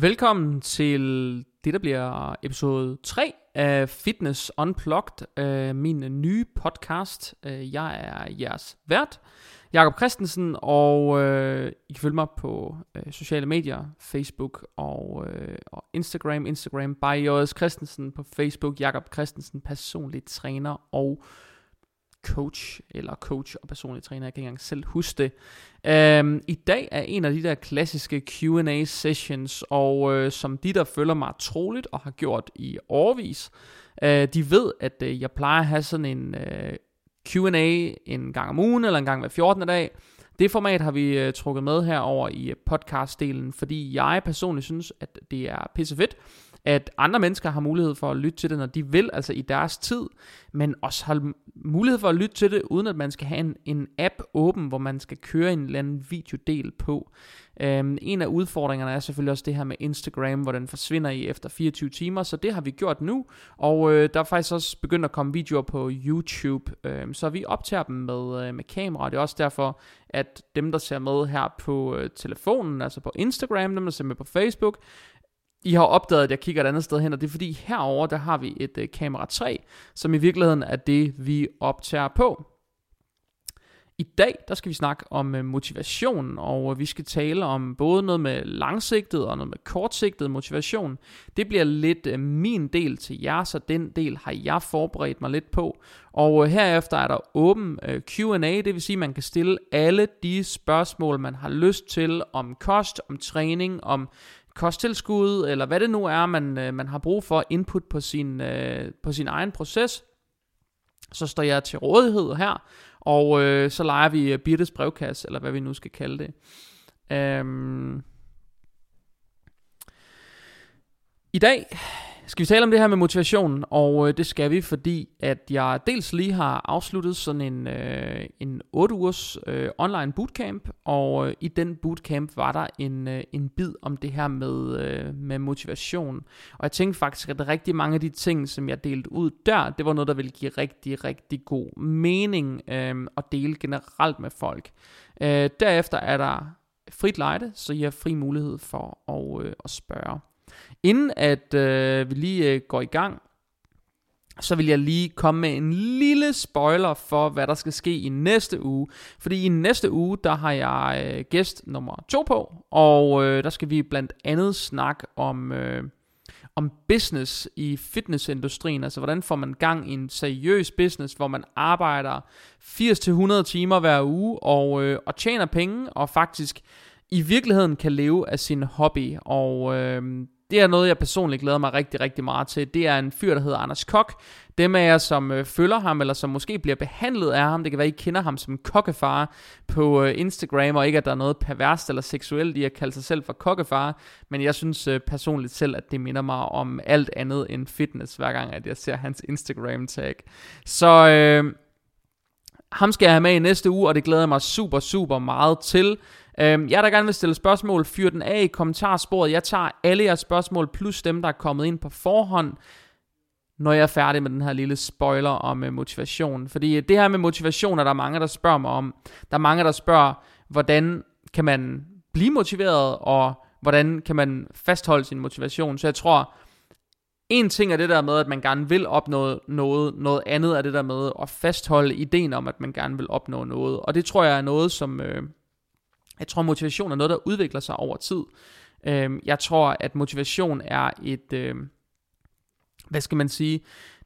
Velkommen til det, der bliver episode 3 af Fitness Unplugged, øh, min nye podcast. Øh, jeg er jeres vært, Jakob Christensen, og øh, I kan følge mig på øh, sociale medier, Facebook og, øh, og Instagram. Instagram by J.S. Christensen på Facebook, Jakob Christensen, personlig træner og coach, eller coach og personlig træner, jeg kan ikke engang selv huske det. Øhm, I dag er en af de der klassiske Q&A sessions, og øh, som de, der følger mig troligt og har gjort i årvis, øh, de ved, at øh, jeg plejer at have sådan en øh, Q&A en gang om ugen, eller en gang hver 14. dag. Det format har vi øh, trukket med herover i podcastdelen, fordi jeg personligt synes, at det er pissefedt, at andre mennesker har mulighed for at lytte til det, når de vil, altså i deres tid, men også har mulighed for at lytte til det, uden at man skal have en, en app åben, hvor man skal køre en eller anden videodel på. Øhm, en af udfordringerne er selvfølgelig også det her med Instagram, hvor den forsvinder i efter 24 timer, så det har vi gjort nu, og øh, der er faktisk også begyndt at komme videoer på YouTube, um, så vi optager dem med, øh, med kamera, og det er også derfor, at dem, der ser med her på øh, telefonen, altså på Instagram, dem, der ser med på Facebook, i har opdaget, at jeg kigger et andet sted hen, og det er fordi herover der har vi et øh, kamera 3, som i virkeligheden er det, vi optager på. I dag, der skal vi snakke om øh, motivation, og øh, vi skal tale om både noget med langsigtet og noget med kortsigtet motivation. Det bliver lidt øh, min del til jer, så den del har jeg forberedt mig lidt på. Og øh, herefter er der åben øh, Q&A, det vil sige, at man kan stille alle de spørgsmål, man har lyst til om kost, om træning, om kosttilskud, eller hvad det nu er, man, øh, man har brug for input på sin, øh, på sin egen proces, så står jeg til rådighed her, og øh, så leger vi øh, Birtes brevkasse, eller hvad vi nu skal kalde det. Øhm. I dag skal vi tale om det her med motivation, og øh, det skal vi, fordi at jeg dels lige har afsluttet sådan en, øh, en 8 ugers øh, online bootcamp, og øh, i den bootcamp var der en, øh, en bid om det her med, øh, med motivation. Og jeg tænkte faktisk, at rigtig mange af de ting, som jeg delte ud der, det var noget, der ville give rigtig, rigtig god mening øh, at dele generelt med folk. Øh, derefter er der frit lejde, så I har fri mulighed for at, øh, at spørge. Inden at øh, vi lige øh, går i gang, så vil jeg lige komme med en lille spoiler for, hvad der skal ske i næste uge. Fordi i næste uge, der har jeg øh, gæst nummer to på, og øh, der skal vi blandt andet snakke om... Øh, om business i fitnessindustrien, altså hvordan får man gang i en seriøs business, hvor man arbejder 80-100 timer hver uge og, øh, og tjener penge, og faktisk i virkeligheden kan leve af sin hobby. Og øh, det er noget, jeg personligt glæder mig rigtig, rigtig meget til. Det er en fyr, der hedder Anders Kok. Dem af jer, som øh, følger ham, eller som måske bliver behandlet af ham, det kan være, I kender ham som kokkefar på øh, Instagram, og ikke at der er noget perverst eller seksuelt i at kalde sig selv for kokkefar, men jeg synes øh, personligt selv, at det minder mig om alt andet end fitness, hver gang at jeg ser hans Instagram-tag. Så... Øh, ham skal jeg have med i næste uge, og det glæder jeg mig super, super meget til. Øhm, jeg der gerne vil stille spørgsmål, fyr den af i kommentarsporet. Jeg tager alle jeres spørgsmål, plus dem, der er kommet ind på forhånd, når jeg er færdig med den her lille spoiler om øh, motivation. Fordi øh, det her med motivation er der mange, der spørger mig om. Der er mange, der spørger, hvordan kan man blive motiveret, og hvordan kan man fastholde sin motivation. Så jeg tror, en ting er det der med, at man gerne vil opnå noget, noget andet er det der med at fastholde ideen om, at man gerne vil opnå noget. Og det tror jeg er noget, som, øh, jeg tror, motivation er noget, der udvikler sig over tid. Øh, jeg tror, at motivation er et, øh, hvad skal man sige,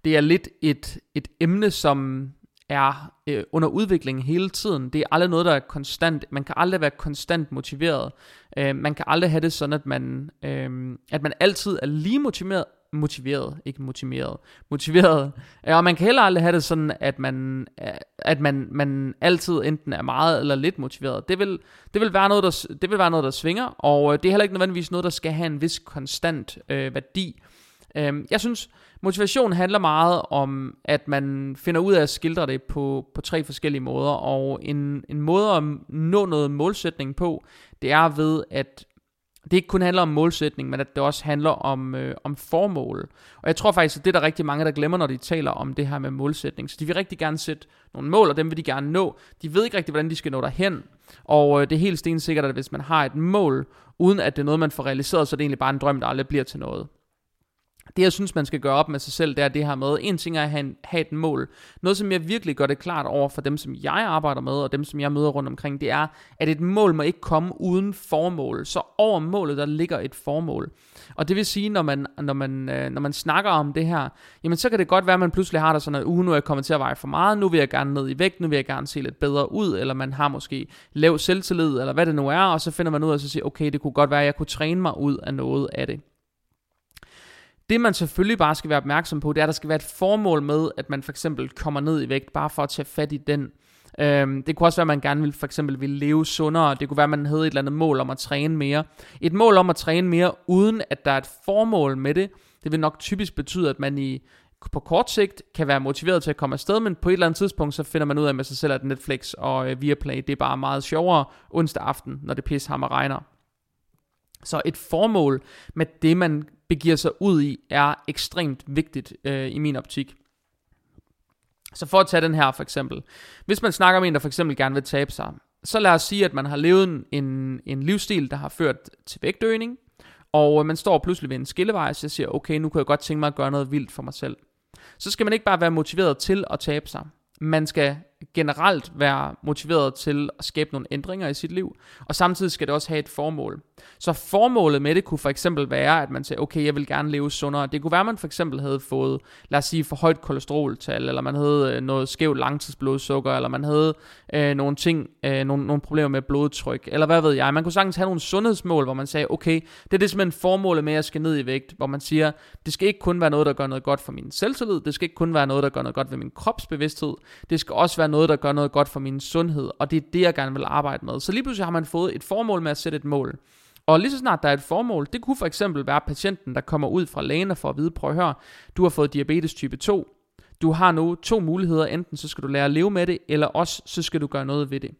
det er lidt et, et emne, som er øh, under udvikling hele tiden. Det er aldrig noget, der er konstant. Man kan aldrig være konstant motiveret. Øh, man kan aldrig have det sådan, at man, øh, at man altid er lige motiveret, motiveret, ikke motiveret, motiveret. Og man kan heller aldrig have det sådan, at man, at man, man altid enten er meget eller lidt motiveret. Det vil, det vil, være, noget, der, det vil være noget, der svinger, og øh, det er heller ikke nødvendigvis noget, der skal have en vis konstant øh, værdi. Øh, jeg synes, motivation handler meget om, at man finder ud af at skildre det på, på tre forskellige måder, og en, en måde at nå noget målsætning på, det er ved at det ikke kun handler om målsætning, men at det også handler om, øh, om formål. Og jeg tror faktisk, at det er der rigtig mange, der glemmer, når de taler om det her med målsætning. Så de vil rigtig gerne sætte nogle mål, og dem vil de gerne nå. De ved ikke rigtig, hvordan de skal nå derhen. Og øh, det er helt stensikkert, at hvis man har et mål, uden at det er noget, man får realiseret, så er det egentlig bare en drøm, der aldrig bliver til noget det jeg synes, man skal gøre op med sig selv, det er det her med, en ting er at have, en, have et mål. Noget, som jeg virkelig gør det klart over for dem, som jeg arbejder med, og dem, som jeg møder rundt omkring, det er, at et mål må ikke komme uden formål. Så over målet, der ligger et formål. Og det vil sige, når man, når man, øh, når man snakker om det her, jamen så kan det godt være, at man pludselig har det sådan, at uh, nu er jeg kommet til at veje for meget, nu vil jeg gerne ned i vægt, nu vil jeg gerne se lidt bedre ud, eller man har måske lav selvtillid, eller hvad det nu er, og så finder man ud af at sige, okay, det kunne godt være, at jeg kunne træne mig ud af noget af det. Det man selvfølgelig bare skal være opmærksom på, det er, at der skal være et formål med, at man for eksempel kommer ned i vægt, bare for at tage fat i den. Øhm, det kunne også være, at man gerne vil for eksempel ville leve sundere. Det kunne være, at man havde et eller andet mål om at træne mere. Et mål om at træne mere, uden at der er et formål med det, det vil nok typisk betyde, at man i på kort sigt kan være motiveret til at komme afsted, men på et eller andet tidspunkt, så finder man ud af med sig selv, at Netflix og øh, Viaplay, det er bare meget sjovere onsdag aften, når det pishammer regner. Så et formål med det, man begiver sig ud i, er ekstremt vigtigt øh, i min optik. Så for at tage den her for eksempel. Hvis man snakker med en, der for eksempel gerne vil tabe sig, så lad os sige, at man har levet en, en livsstil, der har ført til vægtøgning, og øh, man står pludselig ved en skillevej, og så siger, okay, nu kan jeg godt tænke mig at gøre noget vildt for mig selv. Så skal man ikke bare være motiveret til at tabe sig. Man skal generelt være motiveret til at skabe nogle ændringer i sit liv, og samtidig skal det også have et formål. Så formålet med det kunne for eksempel være, at man siger, okay, jeg vil gerne leve sundere. Det kunne være, at man for eksempel havde fået, lad os sige, for højt kolesteroltal, eller man havde øh, noget skævt langtidsblodsukker, eller man havde øh, nogle ting, øh, nogle, nogle problemer med blodtryk, eller hvad ved jeg. Man kunne sagtens have nogle sundhedsmål, hvor man sagde, okay, det er det simpelthen formålet med, at jeg skal ned i vægt, hvor man siger, det skal ikke kun være noget, der gør noget godt for min selvtillid, det skal ikke kun være noget, der gør noget godt ved min kropsbevidsthed, det skal også være noget, der gør noget godt for min sundhed, og det er det, jeg gerne vil arbejde med. Så lige pludselig har man fået et formål med at sætte et mål. Og lige så snart der er et formål, det kunne for eksempel være patienten, der kommer ud fra lægen og får at vide, prøv at høre, du har fået diabetes type 2, du har nu to muligheder, enten så skal du lære at leve med det, eller også så skal du gøre noget ved det.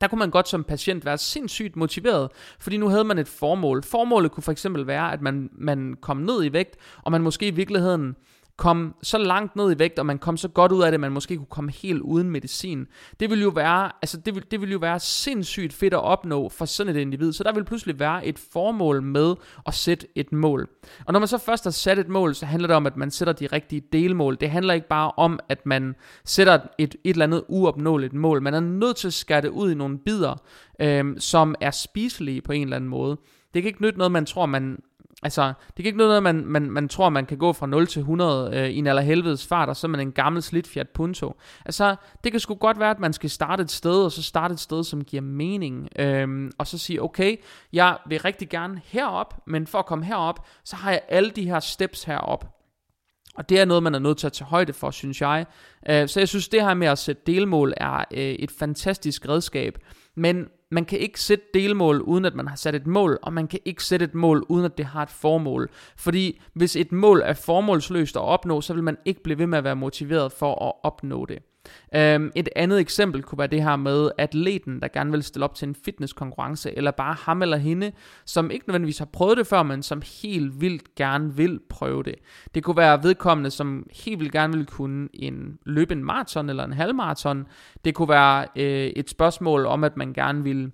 Der kunne man godt som patient være sindssygt motiveret, fordi nu havde man et formål. Formålet kunne for eksempel være, at man, man kom ned i vægt, og man måske i virkeligheden kom så langt ned i vægt, og man kom så godt ud af det, at man måske kunne komme helt uden medicin. Det ville jo være, altså det ville, det ville jo være sindssygt fedt at opnå for sådan et individ. Så der vil pludselig være et formål med at sætte et mål. Og når man så først har sat et mål, så handler det om, at man sætter de rigtige delmål. Det handler ikke bare om, at man sætter et, et eller andet uopnåeligt mål. Man er nødt til at skære det ud i nogle bidder, øh, som er spiselige på en eller anden måde. Det kan ikke nytte noget, man tror, man Altså, det kan ikke noget, man, man, man tror, man kan gå fra 0 til 100 øh, i en allerhelvedes fart, og så er man en gammel slidt Fiat Punto. Altså, det kan sgu godt være, at man skal starte et sted, og så starte et sted, som giver mening. Øhm, og så sige, okay, jeg vil rigtig gerne herop, men for at komme herop, så har jeg alle de her steps herop. Og det er noget, man er nødt til at tage højde for, synes jeg. Øh, så jeg synes, det her med at sætte delmål er øh, et fantastisk redskab. Men man kan ikke sætte delmål, uden at man har sat et mål, og man kan ikke sætte et mål, uden at det har et formål. Fordi hvis et mål er formålsløst at opnå, så vil man ikke blive ved med at være motiveret for at opnå det. Øhm, et andet eksempel kunne være det her med atleten, der gerne vil stille op til en fitnesskonkurrence, eller bare ham eller hende, som ikke nødvendigvis har prøvet det før, men som helt vildt gerne vil prøve det. Det kunne være vedkommende, som helt vildt gerne vil kunne en, løbe en maraton eller en halvmaraton. Det kunne være øh, et spørgsmål om, at man gerne vil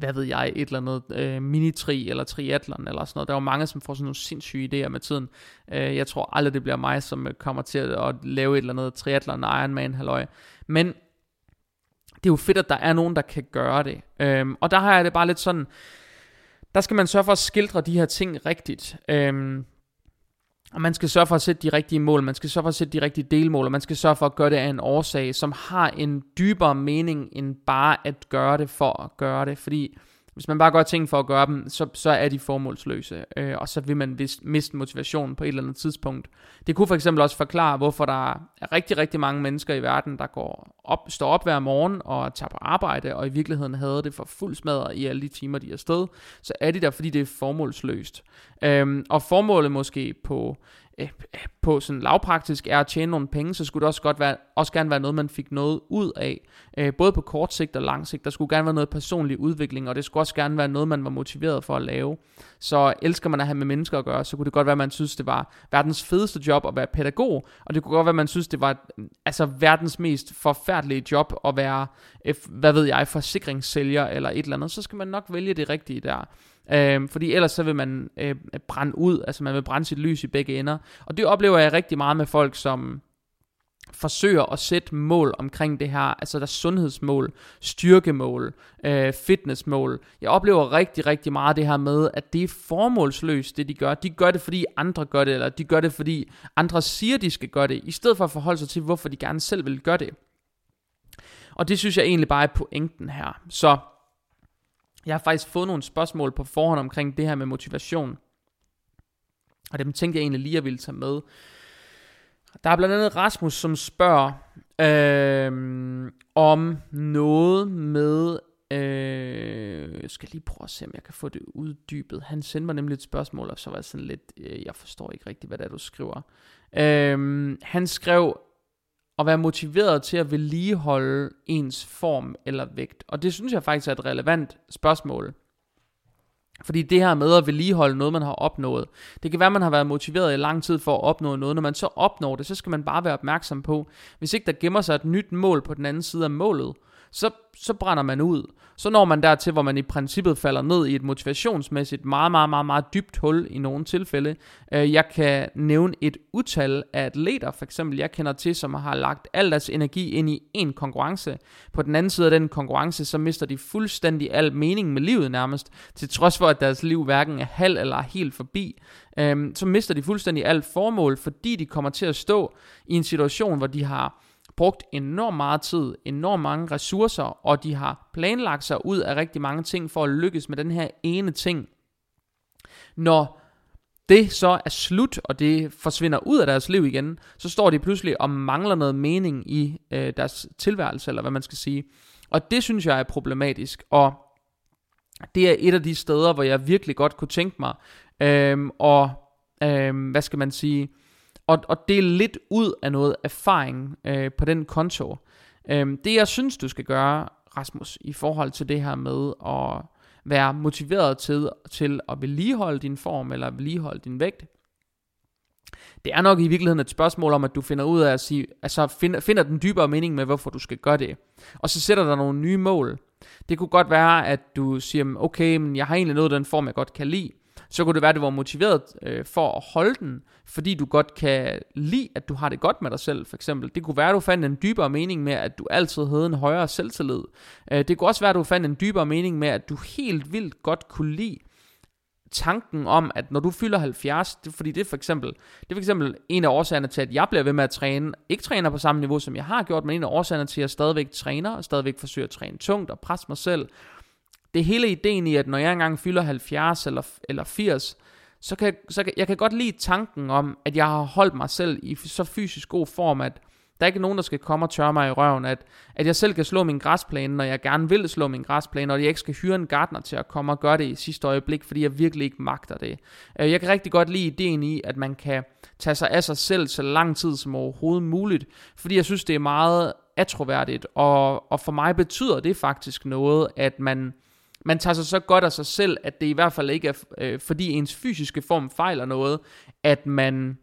hvad ved jeg, et eller andet øh, mini-tri eller triathlon eller sådan noget. Der er jo mange, som får sådan nogle sindssyge idéer med tiden. Øh, jeg tror aldrig, det bliver mig, som øh, kommer til at, at lave et eller andet triathlon, Ironman, halløj. Men det er jo fedt, at der er nogen, der kan gøre det. Øh, og der har jeg det bare lidt sådan, der skal man sørge for at skildre de her ting rigtigt. Øh, og man skal sørge for at sætte de rigtige mål, man skal sørge for at sætte de rigtige delmål, og man skal sørge for at gøre det af en årsag, som har en dybere mening end bare at gøre det for at gøre det. Fordi hvis man bare gør ting for at gøre dem, så, så er de formålsløse, øh, og så vil man vist, miste motivationen på et eller andet tidspunkt. Det kunne for eksempel også forklare, hvorfor der er rigtig, rigtig mange mennesker i verden, der går op, står op hver morgen og tager på arbejde, og i virkeligheden havde det for fuld smadret i alle de timer, de er afsted. Så er de der, fordi det er formålsløst. Øh, og formålet måske på Øh, øh, på sådan lavpraktisk er at tjene nogle penge, så skulle det også, godt være, også gerne være noget, man fik noget ud af. Øh, både på kort sigt og lang sigt. Der skulle gerne være noget personlig udvikling, og det skulle også gerne være noget, man var motiveret for at lave. Så elsker man at have med mennesker at gøre, så kunne det godt være, at man synes, det var verdens fedeste job at være pædagog, og det kunne godt være, at man synes, det var mm, altså verdens mest forfærdelige job at være, øh, hvad ved jeg, forsikringssælger eller et eller andet. Så skal man nok vælge det rigtige der. Øh, fordi ellers så vil man øh, brænde ud, altså man vil brænde sit lys i begge ender. Og det oplever jeg rigtig meget med folk, som forsøger at sætte mål omkring det her, altså der er sundhedsmål, styrkemål, øh, fitnessmål. Jeg oplever rigtig, rigtig meget det her med, at det er formålsløst, det de gør. De gør det, fordi andre gør det, eller de gør det, fordi andre siger, de skal gøre det, i stedet for at forholde sig til, hvorfor de gerne selv vil gøre det. Og det synes jeg egentlig bare er pointen her. Så jeg har faktisk fået nogle spørgsmål på forhånd omkring det her med motivation. Og dem tænkte jeg egentlig lige at ville tage med. Der er blandt andet Rasmus, som spørger øh, om noget med... Øh, jeg skal lige prøve at se, om jeg kan få det uddybet. Han sendte mig nemlig et spørgsmål, og så var jeg sådan lidt... Øh, jeg forstår ikke rigtigt, hvad det er, du skriver. Øh, han skrev, at være motiveret til at vedligeholde ens form eller vægt? Og det synes jeg faktisk er et relevant spørgsmål. Fordi det her med at vedligeholde noget, man har opnået, det kan være, at man har været motiveret i lang tid for at opnå noget. Når man så opnår det, så skal man bare være opmærksom på, hvis ikke der gemmer sig et nyt mål på den anden side af målet, så, så brænder man ud. Så når man dertil, hvor man i princippet falder ned i et motivationsmæssigt meget, meget, meget, meget dybt hul i nogle tilfælde. Øh, jeg kan nævne et utal af atleter, for eksempel, jeg kender til, som har lagt al deres energi ind i en konkurrence. På den anden side af den konkurrence, så mister de fuldstændig al mening med livet nærmest, til trods for, at deres liv hverken er halv eller helt forbi. Øhm, så mister de fuldstændig alt formål, fordi de kommer til at stå i en situation, hvor de har brugt enormt meget tid, enormt mange ressourcer, og de har planlagt sig ud af rigtig mange ting for at lykkes med den her ene ting. Når det så er slut, og det forsvinder ud af deres liv igen, så står de pludselig og mangler noget mening i øh, deres tilværelse, eller hvad man skal sige. Og det synes jeg er problematisk, og det er et af de steder, hvor jeg virkelig godt kunne tænke mig, øh, og øh, hvad skal man sige, og, og dele lidt ud af noget erfaring øh, på den konto. Øh, det jeg synes, du skal gøre, Rasmus, i forhold til det her med at være motiveret til, til at vedligeholde din form, eller vedligeholde din vægt, det er nok i virkeligheden et spørgsmål om, at du finder ud af at sige, altså finder, finder den dybere mening med, hvorfor du skal gøre det. Og så sætter der nogle nye mål. Det kunne godt være, at du siger, okay, men jeg har egentlig nået den form, jeg godt kan lide så kunne det være, at du var motiveret øh, for at holde den, fordi du godt kan lide, at du har det godt med dig selv, for eksempel. Det kunne være, at du fandt en dybere mening med, at du altid havde en højere selvtillid. Øh, det kunne også være, at du fandt en dybere mening med, at du helt vildt godt kunne lide tanken om, at når du fylder 70, det, fordi det er for eksempel, det er for eksempel en af årsagerne til, at jeg bliver ved med at træne, ikke træner på samme niveau, som jeg har gjort, men en af årsagerne til, at jeg stadigvæk træner, og stadigvæk forsøger at træne tungt og presse mig selv, det er hele ideen i, at når jeg engang fylder 70 eller, eller 80, så kan, så kan jeg kan godt lide tanken om, at jeg har holdt mig selv i så fysisk god form, at der er ikke nogen, der skal komme og tørre mig i røven, at, at jeg selv kan slå min græsplæne, når jeg gerne vil slå min græsplæne, og jeg ikke skal hyre en gartner til at komme og gøre det i sidste øjeblik, fordi jeg virkelig ikke magter det. Øh, jeg kan rigtig godt lide ideen i, at man kan tage sig af sig selv så lang tid som overhovedet muligt, fordi jeg synes, det er meget atroværdigt, og, og for mig betyder det faktisk noget, at man man tager sig så godt af sig selv, at det i hvert fald ikke er, øh, fordi ens fysiske form fejler noget, at man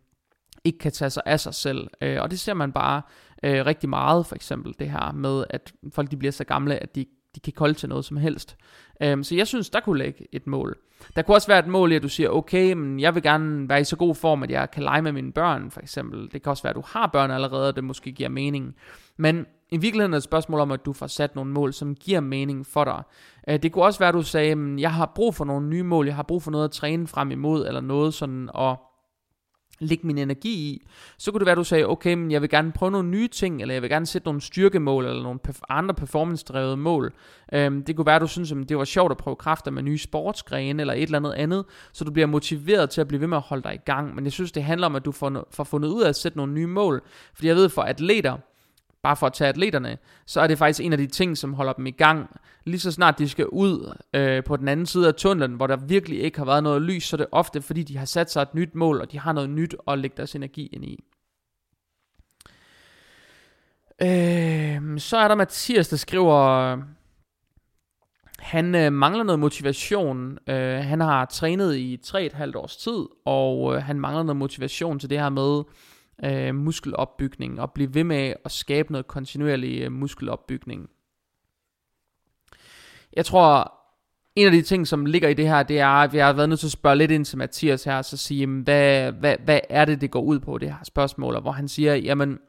ikke kan tage sig af sig selv. Øh, og det ser man bare øh, rigtig meget, for eksempel det her med, at folk de bliver så gamle, at de, de kan kolde til noget som helst. Øh, så jeg synes, der kunne lægge et mål. Der kunne også være et mål i, at du siger, okay, men jeg vil gerne være i så god form, at jeg kan lege med mine børn, for eksempel. Det kan også være, at du har børn allerede, og det måske giver mening. Men i virkeligheden er det et spørgsmål om, at du får sat nogle mål, som giver mening for dig. Øh, det kunne også være, at du sagde, at jeg har brug for nogle nye mål, jeg har brug for noget at træne frem imod, eller noget sådan at lægge min energi i. Så kunne det være, at du sagde, okay, men jeg vil gerne prøve nogle nye ting, eller jeg vil gerne sætte nogle styrkemål, eller nogle andre performance-drevede mål. Øhm, det kunne være, at du synes, at det var sjovt at prøve kræfter med nye sportsgrene, eller et eller andet andet, så du bliver motiveret til at blive ved med at holde dig i gang. Men jeg synes, det handler om, at du får, får fundet ud af at sætte nogle nye mål. Fordi jeg ved, for atleter, bare for at tage atleterne, så er det faktisk en af de ting, som holder dem i gang. Lige så snart de skal ud øh, på den anden side af tunnelen, hvor der virkelig ikke har været noget lys, så er det ofte fordi, de har sat sig et nyt mål, og de har noget nyt at lægge deres energi ind i. Øh, så er der Mathias, der skriver, han øh, mangler noget motivation. Øh, han har trænet i 3,5 års tid, og øh, han mangler noget motivation til det her med øh, muskelopbygning, og blive ved med at skabe noget kontinuerlig øh, muskelopbygning. Jeg tror, en af de ting, som ligger i det her, det er, at vi har været nødt til at spørge lidt ind til Mathias her, og så sige, jamen, hvad, hvad, hvad er det, det går ud på, det her spørgsmål, og hvor han siger, jamen,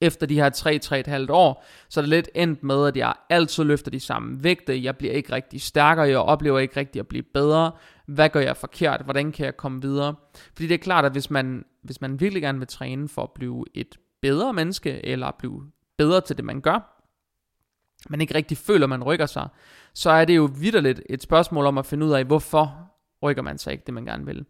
efter de her 3-3,5 år, så er det lidt endt med, at jeg altid løfter de samme vægte, jeg bliver ikke rigtig stærkere, jeg oplever ikke rigtig at blive bedre, hvad gør jeg forkert, hvordan kan jeg komme videre? Fordi det er klart, at hvis man, hvis man virkelig gerne vil træne for at blive et bedre menneske, eller blive bedre til det, man gør, man ikke rigtig føler, man rykker sig, så er det jo vidderligt et spørgsmål om at finde ud af, hvorfor rykker man sig ikke det, man gerne vil.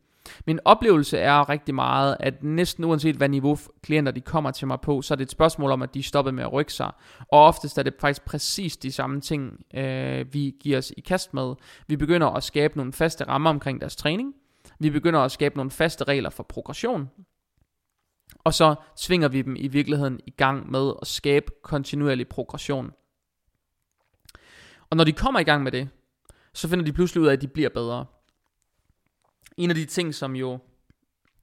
Min oplevelse er rigtig meget, at næsten uanset hvad niveau klienter de kommer til mig på, så er det et spørgsmål om, at de stopper med at rykke sig. Og oftest er det faktisk præcis de samme ting, øh, vi giver os i kast med. Vi begynder at skabe nogle faste rammer omkring deres træning. Vi begynder at skabe nogle faste regler for progression. Og så tvinger vi dem i virkeligheden i gang med at skabe kontinuerlig progression. Og når de kommer i gang med det, så finder de pludselig ud af, at de bliver bedre en af de ting, som jo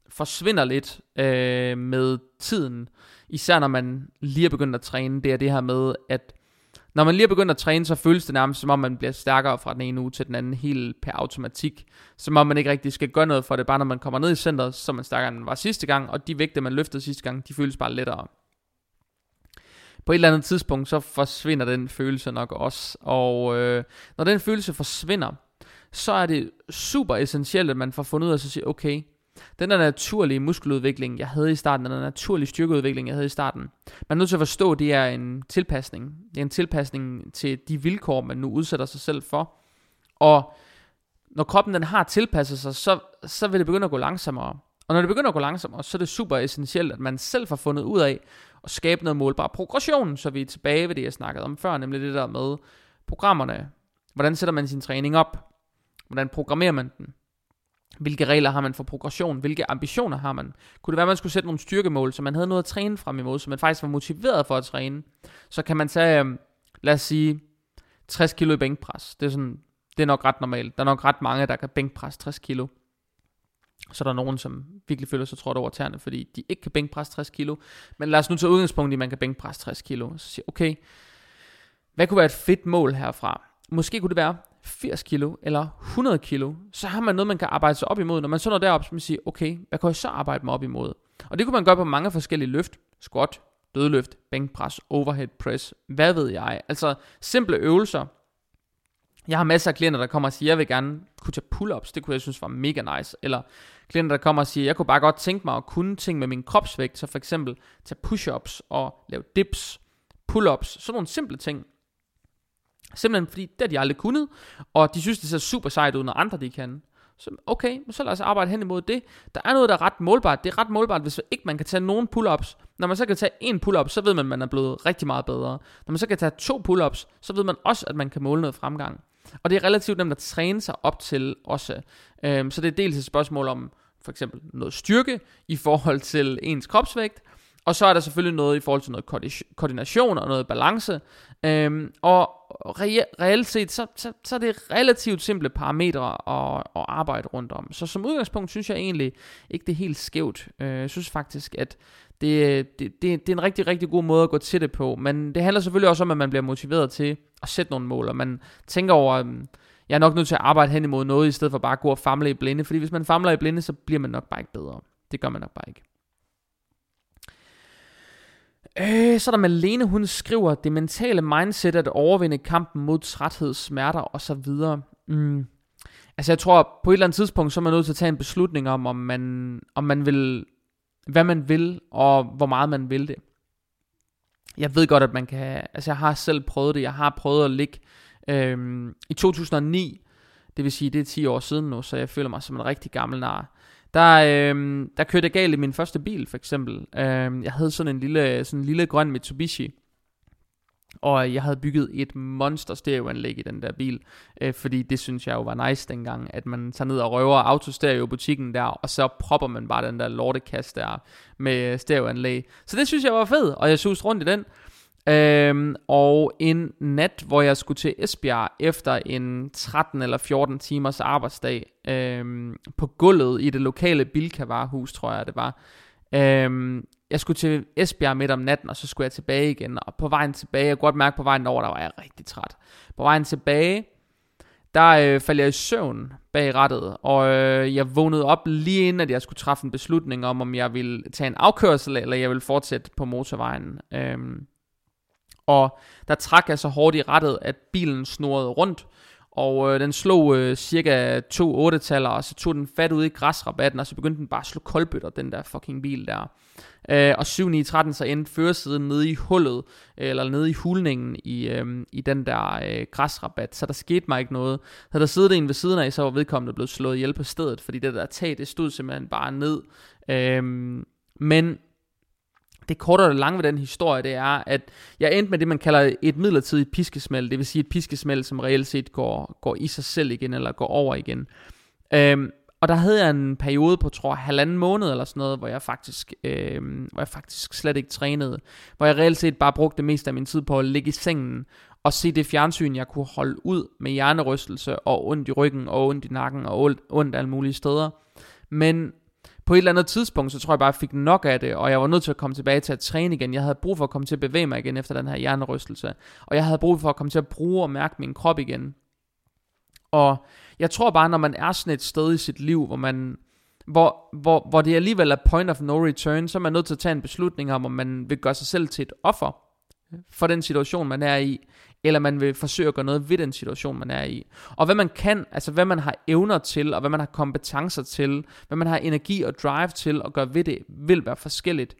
forsvinder lidt øh, med tiden, især når man lige er begyndt at træne, det er det her med, at når man lige er begyndt at træne, så føles det nærmest som om man bliver stærkere fra den ene uge til den anden, helt per automatik. Som om man ikke rigtig skal gøre noget for det, bare når man kommer ned i centret, så er man stærkere end man var sidste gang, og de vægte, man løftede sidste gang, de føles bare lettere. På et eller andet tidspunkt, så forsvinder den følelse nok også, og øh, når den følelse forsvinder, så er det super essentielt, at man får fundet ud af at sige, okay, den der naturlige muskeludvikling, jeg havde i starten, den der naturlige styrkeudvikling, jeg havde i starten, man er nødt til at forstå, at det er en tilpasning. Det er en tilpasning til de vilkår, man nu udsætter sig selv for. Og når kroppen den har tilpasset sig, så, så vil det begynde at gå langsommere. Og når det begynder at gå langsommere, så er det super essentielt, at man selv får fundet ud af at skabe noget målbar progression, så vi er tilbage ved det, jeg snakkede om før, nemlig det der med programmerne. Hvordan sætter man sin træning op? Hvordan programmerer man den? Hvilke regler har man for progression? Hvilke ambitioner har man? Kunne det være, at man skulle sætte nogle styrkemål, så man havde noget at træne frem imod, så man faktisk var motiveret for at træne? Så kan man tage, øhm, lad os sige, 60 kilo i bænkpres. Det er, sådan, det er nok ret normalt. Der er nok ret mange, der kan bænkpres 60 kilo. Så der er nogen, som virkelig føler sig trådt over tæerne, fordi de ikke kan bænkpresse 60 kilo. Men lad os nu tage udgangspunkt i, at man kan bænkpresse 60 kilo. Så siger okay, hvad kunne være et fedt mål herfra? Måske kunne det være 80 kilo eller 100 kilo, så har man noget, man kan arbejde sig op imod. Når man så når derop, så man siger, okay, hvad kan jeg så arbejde mig op imod? Og det kunne man gøre på mange forskellige løft. Squat, dødløft, bænkpres, overhead press, hvad ved jeg. Altså simple øvelser. Jeg har masser af klienter, der kommer og siger, jeg vil gerne kunne tage pull-ups. Det kunne jeg synes var mega nice. Eller klienter, der kommer og siger, jeg kunne bare godt tænke mig at kunne ting med min kropsvægt. Så for eksempel tage push-ups og lave dips, pull-ups. Sådan nogle simple ting. Simpelthen fordi, det har de aldrig kunnet, og de synes, det ser super sejt ud, når andre de kan. Så okay, så lad os arbejde hen imod det. Der er noget, der er ret målbart. Det er ret målbart, hvis ikke man kan tage nogen pull-ups. Når man så kan tage en pull-up, så ved man, at man er blevet rigtig meget bedre. Når man så kan tage to pull-ups, så ved man også, at man kan måle noget fremgang. Og det er relativt nemt at træne sig op til også. Øhm, så det er dels et spørgsmål om for eksempel noget styrke i forhold til ens kropsvægt, og så er der selvfølgelig noget i forhold til noget koordination og noget balance. Øhm, og re- reelt set, så, så, så er det relativt simple parametre at, at arbejde rundt om. Så som udgangspunkt synes jeg egentlig ikke, det er helt skævt. Øh, jeg synes faktisk, at det, det, det, det er en rigtig, rigtig god måde at gå til det på. Men det handler selvfølgelig også om, at man bliver motiveret til at sætte nogle mål, og man tænker over... Øhm, jeg er nok nødt til at arbejde hen imod noget, i stedet for bare at gå og famle i blinde. Fordi hvis man famler i blinde, så bliver man nok bare ikke bedre. Det gør man nok bare ikke. Øh, så er der Malene, hun skriver, det mentale mindset at overvinde kampen mod træthed, smerter og så videre. Mm. Altså jeg tror, på et eller andet tidspunkt, så er man nødt til at tage en beslutning om, om man, om man vil, hvad man vil, og hvor meget man vil det. Jeg ved godt, at man kan, altså jeg har selv prøvet det, jeg har prøvet at ligge, øhm, i 2009, det vil sige, det er 10 år siden nu, så jeg føler mig som en rigtig gammel nar der, øh, der kørte jeg galt i min første bil, for eksempel. Øh, jeg havde sådan en lille, sådan en lille grøn Mitsubishi, og jeg havde bygget et monster stereoanlæg i den der bil, øh, fordi det synes jeg jo var nice dengang, at man tager ned og røver autostereo butikken der, og så propper man bare den der lortekast der med stereoanlæg. Så det synes jeg var fedt, og jeg suste rundt i den. Øhm, og en nat, hvor jeg skulle til Esbjerg efter en 13 eller 14 timers arbejdsdag øhm, på gulvet i det lokale Bilka-varehus, tror jeg det var. Øhm, jeg skulle til Esbjerg midt om natten, og så skulle jeg tilbage igen. Og på vejen tilbage, jeg kunne godt mærke på vejen over, der var jeg rigtig træt. På vejen tilbage, der øh, faldt jeg i søvn bag rattet, og øh, jeg vågnede op lige inden, at jeg skulle træffe en beslutning om, om jeg ville tage en afkørsel, eller jeg ville fortsætte på motorvejen. Øhm, og der trak jeg så hårdt i rettet, at bilen snurrede rundt, og øh, den slog øh, cirka to 8 taller og så tog den fat ud i græsrabatten, og så begyndte den bare at slå koldbøtter, den der fucking bil der. Øh, og 7 9 13 så endte førersiden nede i hullet, øh, eller nede i hulningen i, øh, i den der øh, græsrabat, så der skete mig ikke noget. Så der sidder en ved siden af, så var vedkommende blevet slået ihjel på stedet, fordi det der tag, det stod simpelthen bare ned. Øh, men det korte og det lange ved den historie, det er, at jeg endte med det, man kalder et midlertidigt piskesmæld. Det vil sige et piskesmæld, som reelt set går, går i sig selv igen, eller går over igen. Øhm, og der havde jeg en periode på, tror jeg, halvanden måned eller sådan noget, hvor jeg faktisk, øhm, hvor jeg faktisk slet ikke trænede. Hvor jeg reelt set bare brugte det meste af min tid på at ligge i sengen og se det fjernsyn, jeg kunne holde ud med hjernerystelse og ondt i ryggen og ondt i nakken og ondt alle mulige steder. Men på et eller andet tidspunkt, så tror jeg bare, jeg fik nok af det, og jeg var nødt til at komme tilbage til at træne igen. Jeg havde brug for at komme til at bevæge mig igen efter den her hjernerystelse. Og jeg havde brug for at komme til at bruge og mærke min krop igen. Og jeg tror bare, når man er sådan et sted i sit liv, hvor man hvor, hvor, hvor det alligevel er point of no return, så er man nødt til at tage en beslutning om, om man vil gøre sig selv til et offer for den situation, man er i, eller man vil forsøge at gøre noget ved den situation, man er i. Og hvad man kan, altså hvad man har evner til, og hvad man har kompetencer til, hvad man har energi og drive til at gøre ved det, vil være forskelligt.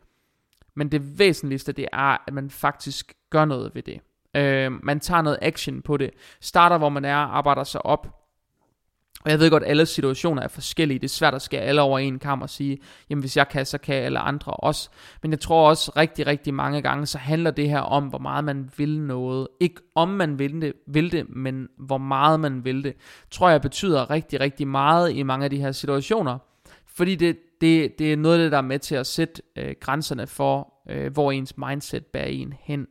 Men det væsentligste, det er, at man faktisk gør noget ved det. Øh, man tager noget action på det. Starter, hvor man er, arbejder sig op, og jeg ved godt, at alle situationer er forskellige. Det er svært at skære alle over en kamp og sige, jamen hvis jeg kan, så kan alle andre også. Men jeg tror også rigtig, rigtig mange gange, så handler det her om, hvor meget man vil noget. Ikke om man vil det, vil det men hvor meget man vil det. Tror jeg betyder rigtig, rigtig meget i mange af de her situationer. Fordi det, det, det er noget af det, der er med til at sætte øh, grænserne for, øh, hvor ens mindset bærer en hen.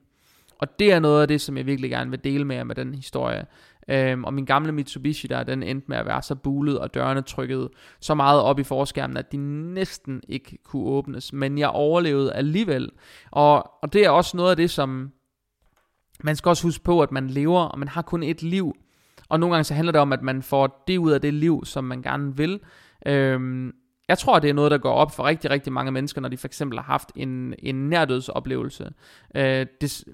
Og det er noget af det, som jeg virkelig gerne vil dele med jer med den historie. Øhm, og min gamle Mitsubishi der, den endte med at være så bulet, og dørene trykket så meget op i forskærmen, at de næsten ikke kunne åbnes. Men jeg overlevede alligevel. Og, og det er også noget af det, som man skal også huske på, at man lever, og man har kun et liv. Og nogle gange så handler det om, at man får det ud af det liv, som man gerne vil. Øhm, jeg tror, det er noget, der går op for rigtig, rigtig mange mennesker, når de for eksempel har haft en, en nærdødsoplevelse. Øh, det,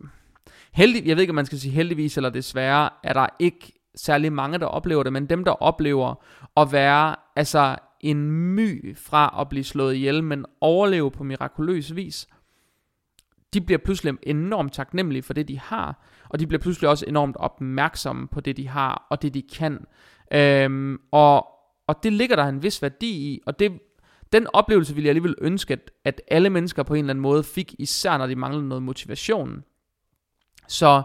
heldig, jeg ved ikke, om man skal sige heldigvis eller desværre, er der ikke særlig mange, der oplever det, men dem, der oplever at være altså en my fra at blive slået ihjel, men overleve på mirakuløs vis, de bliver pludselig enormt taknemmelige for det, de har, og de bliver pludselig også enormt opmærksomme på det, de har, og det, de kan. Øhm, og, og det ligger der en vis værdi i, og det, den oplevelse ville jeg alligevel ønske, at, at alle mennesker på en eller anden måde fik, især når de manglede noget motivation. Så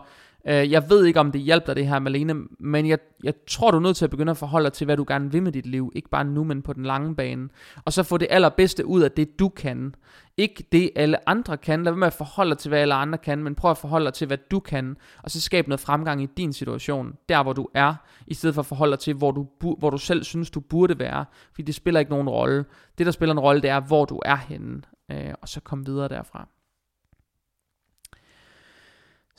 øh, jeg ved ikke, om det hjælper dig det her, Malene, men jeg, jeg tror, du er nødt til at begynde at forholde dig til, hvad du gerne vil med dit liv. Ikke bare nu, men på den lange bane. Og så få det allerbedste ud af det, du kan. Ikke det, alle andre kan. Lad være med at forholde dig til, hvad alle andre kan, men prøv at forholde dig til, hvad du kan. Og så skab noget fremgang i din situation, der hvor du er, i stedet for at forholde dig til, hvor du, hvor du selv synes, du burde være. Fordi det spiller ikke nogen rolle. Det, der spiller en rolle, det er, hvor du er henne. Øh, og så kom videre derfra.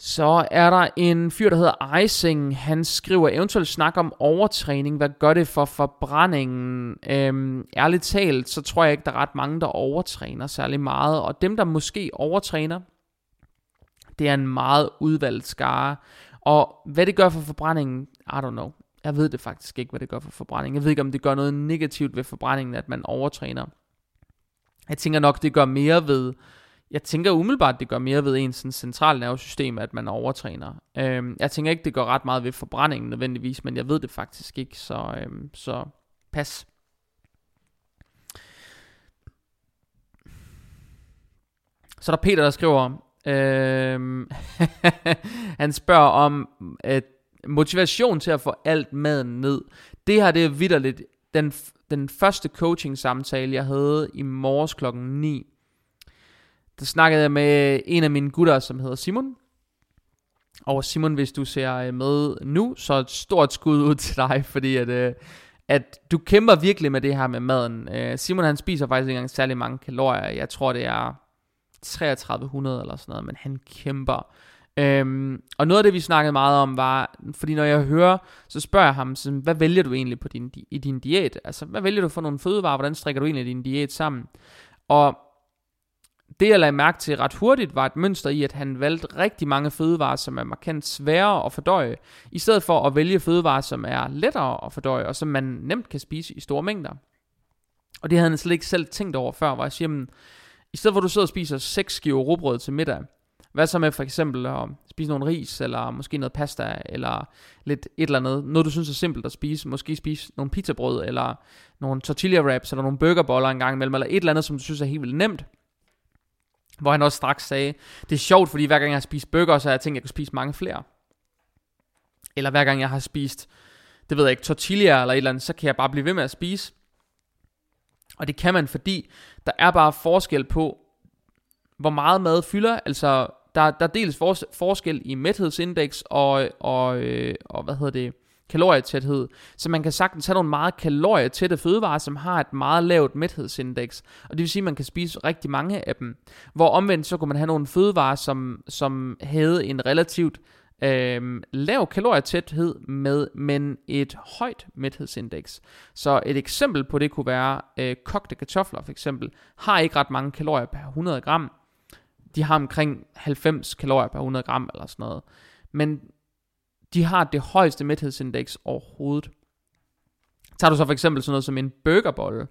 Så er der en fyr, der hedder Icing. Han skriver eventuelt snak om overtræning. Hvad gør det for forbrændingen? Øhm, ærligt talt, så tror jeg ikke, der er ret mange, der overtræner særlig meget. Og dem, der måske overtræner, det er en meget udvalgt skare. Og hvad det gør for forbrændingen, I don't know. Jeg ved det faktisk ikke, hvad det gør for forbrændingen. Jeg ved ikke, om det gør noget negativt ved forbrændingen, at man overtræner. Jeg tænker nok, det gør mere ved jeg tænker umiddelbart, det gør mere ved ens centrale nervesystem, at man overtræner. Øhm, jeg tænker ikke, det gør ret meget ved forbrændingen nødvendigvis, men jeg ved det faktisk ikke, så, øhm, så pas. Så er der Peter, der skriver, øhm, han spørger om at motivation til at få alt maden ned. Det her, det er vidderligt den, den første coaching-samtale, jeg havde i morges klokken 9. Der snakkede jeg med en af mine gutter, som hedder Simon. Og Simon, hvis du ser øh, med nu, så et stort skud ud til dig, fordi at, øh, at du kæmper virkelig med det her med maden. Øh, Simon han spiser faktisk ikke engang særlig mange kalorier. Jeg tror det er 3300 eller sådan noget, men han kæmper. Øhm, og noget af det, vi snakkede meget om, var, fordi når jeg hører, så spørger jeg ham, så, hvad vælger du egentlig på din, i din diæt? Altså, hvad vælger du for nogle fødevarer? Hvordan strikker du egentlig din diæt sammen? Og det, jeg lagde mærke til ret hurtigt, var et mønster i, at han valgte rigtig mange fødevarer, som er markant sværere at fordøje, i stedet for at vælge fødevarer, som er lettere at fordøje, og som man nemt kan spise i store mængder. Og det havde han slet ikke selv tænkt over før, hvor jeg siger, jamen, i stedet for at du sidder og spiser 6 skiver rugbrød til middag, hvad så med for eksempel at spise nogle ris, eller måske noget pasta, eller lidt et eller andet, noget du synes er simpelt at spise, måske spise nogle pizzabrød, eller nogle tortilla wraps, eller nogle burgerboller en gang imellem, eller et eller andet, som du synes er helt vildt nemt. Hvor han også straks sagde, det er sjovt, fordi hver gang jeg har spist burger, så har jeg tænkt, at jeg kunne spise mange flere. Eller hver gang jeg har spist, det ved jeg ikke, tortilla eller et eller andet, så kan jeg bare blive ved med at spise. Og det kan man, fordi der er bare forskel på, hvor meget mad fylder. Altså, der, der er dels fors, forskel i mæthedsindeks og, og, og, og hvad hedder det, kalorietæthed. Så man kan sagtens have nogle meget kalorietætte fødevarer, som har et meget lavt mæthedsindeks. Og det vil sige, at man kan spise rigtig mange af dem. Hvor omvendt så kunne man have nogle fødevarer, som, som havde en relativt øh, lav kalorietæthed med, men et højt mæthedsindeks. Så et eksempel på det kunne være øh, kogte kartofler for eksempel, har ikke ret mange kalorier per 100 gram. De har omkring 90 kalorier per 100 gram eller sådan noget. Men de har det højeste mæthedsindeks overhovedet. Tager du så for eksempel sådan noget som en burgerbolle,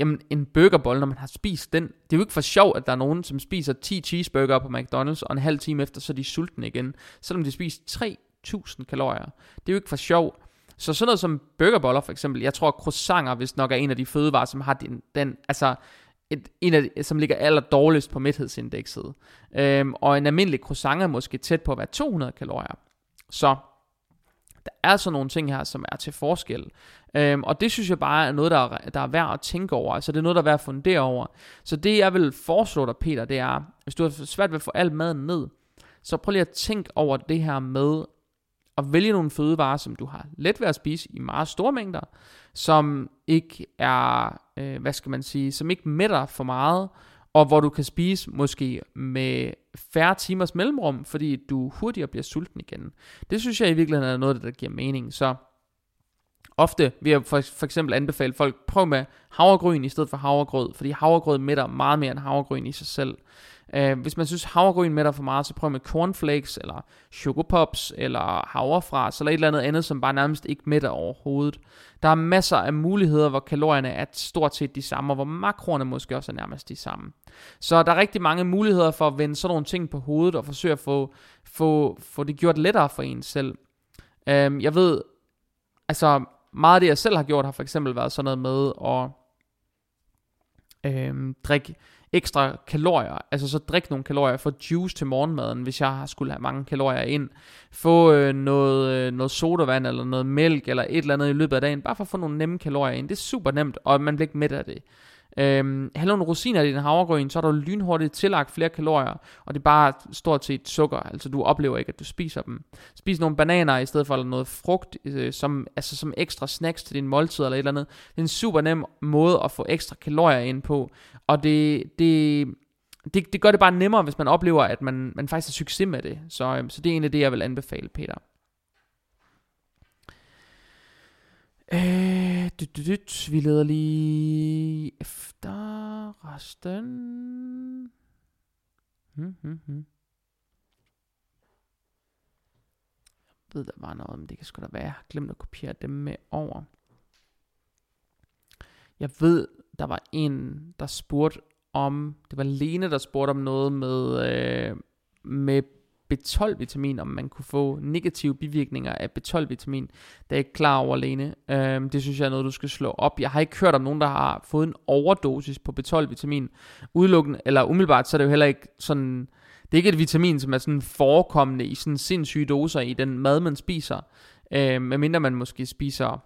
jamen en burgerbolle, når man har spist den, det er jo ikke for sjov, at der er nogen, som spiser 10 cheeseburger på McDonald's, og en halv time efter, så er de sultne igen, selvom de spiser 3000 kalorier. Det er jo ikke for sjov. Så sådan noget som burgerboller for eksempel, jeg tror croissanter hvis nok er en af de fødevarer, som har den, den altså et, en af de, som ligger aller dårligst på mæthedsindekset. Øhm, og en almindelig croissant er måske tæt på at være 200 kalorier. Så der er altså nogle ting her, som er til forskel. Øhm, og det synes jeg bare er noget, der er, der er værd at tænke over. Altså det er noget, der er værd at fundere over. Så det jeg vil foreslå dig, Peter, det er, hvis du har svært ved at få al maden ned, så prøv lige at tænke over det her med at vælge nogle fødevarer, som du har let ved at spise i meget store mængder, som ikke er, øh, hvad skal man sige, som ikke mætter for meget, og hvor du kan spise måske med færre timers mellemrum, fordi du hurtigere bliver sulten igen. Det synes jeg i virkeligheden er noget, der giver mening. Så ofte vil jeg for, for eksempel anbefale folk, prøv med havregryn i stedet for havregrød, fordi havregrød mætter meget mere end havregryn i sig selv. Uh, hvis man synes havregryn mætter for meget, så prøv med cornflakes, eller chocopops, eller havrefras, eller et eller andet andet, som bare nærmest ikke mætter overhovedet. Der er masser af muligheder, hvor kalorierne er stort set de samme, og hvor makroerne måske også er nærmest de samme. Så der er rigtig mange muligheder for at vende sådan nogle ting på hovedet, og forsøge at få, få, få det gjort lettere for en selv. Uh, jeg ved, altså meget af det, jeg selv har gjort, har for eksempel været sådan noget med at øh, drikke ekstra kalorier, altså så drik nogle kalorier, få juice til morgenmaden, hvis jeg skulle have mange kalorier ind, få øh, noget, øh, noget sodavand, eller noget mælk, eller et eller andet i løbet af dagen, bare for at få nogle nemme kalorier ind, det er super nemt, og man bliver ikke mæt af det. Øhm, have nogle rosiner i din havregryn, så er du lynhurtigt tillagt flere kalorier, og det er bare stort set sukker, altså du oplever ikke, at du spiser dem. Spis nogle bananer i stedet for eller noget frugt, øh, som, altså som ekstra snacks til din måltid eller et eller andet. Det er en super nem måde at få ekstra kalorier ind på, og det, det, det, det gør det bare nemmere, hvis man oplever, at man, man faktisk har succes med det. Så, øh, så det er egentlig det, jeg vil anbefale, Peter. Øh, dyt, dyt, dyt. Vi leder lige efter resten. Hmm, hmm, hmm. Jeg ved, der var noget, men det kan sgu da være, jeg har glemt at kopiere dem med over. Jeg ved, der var en, der spurgte om, det var Lene, der spurgte om noget med, øh, med B12-vitamin, om man kunne få negative bivirkninger af B12-vitamin. Det er jeg ikke klar over alene. Øhm, det synes jeg er noget, du skal slå op. Jeg har ikke hørt om nogen, der har fået en overdosis på B12-vitamin. Udelukkende, eller umiddelbart, så er det jo heller ikke sådan... Det er ikke et vitamin, som er sådan forekommende i sådan sindssyge doser i den mad, man spiser. Øh, medmindre man måske spiser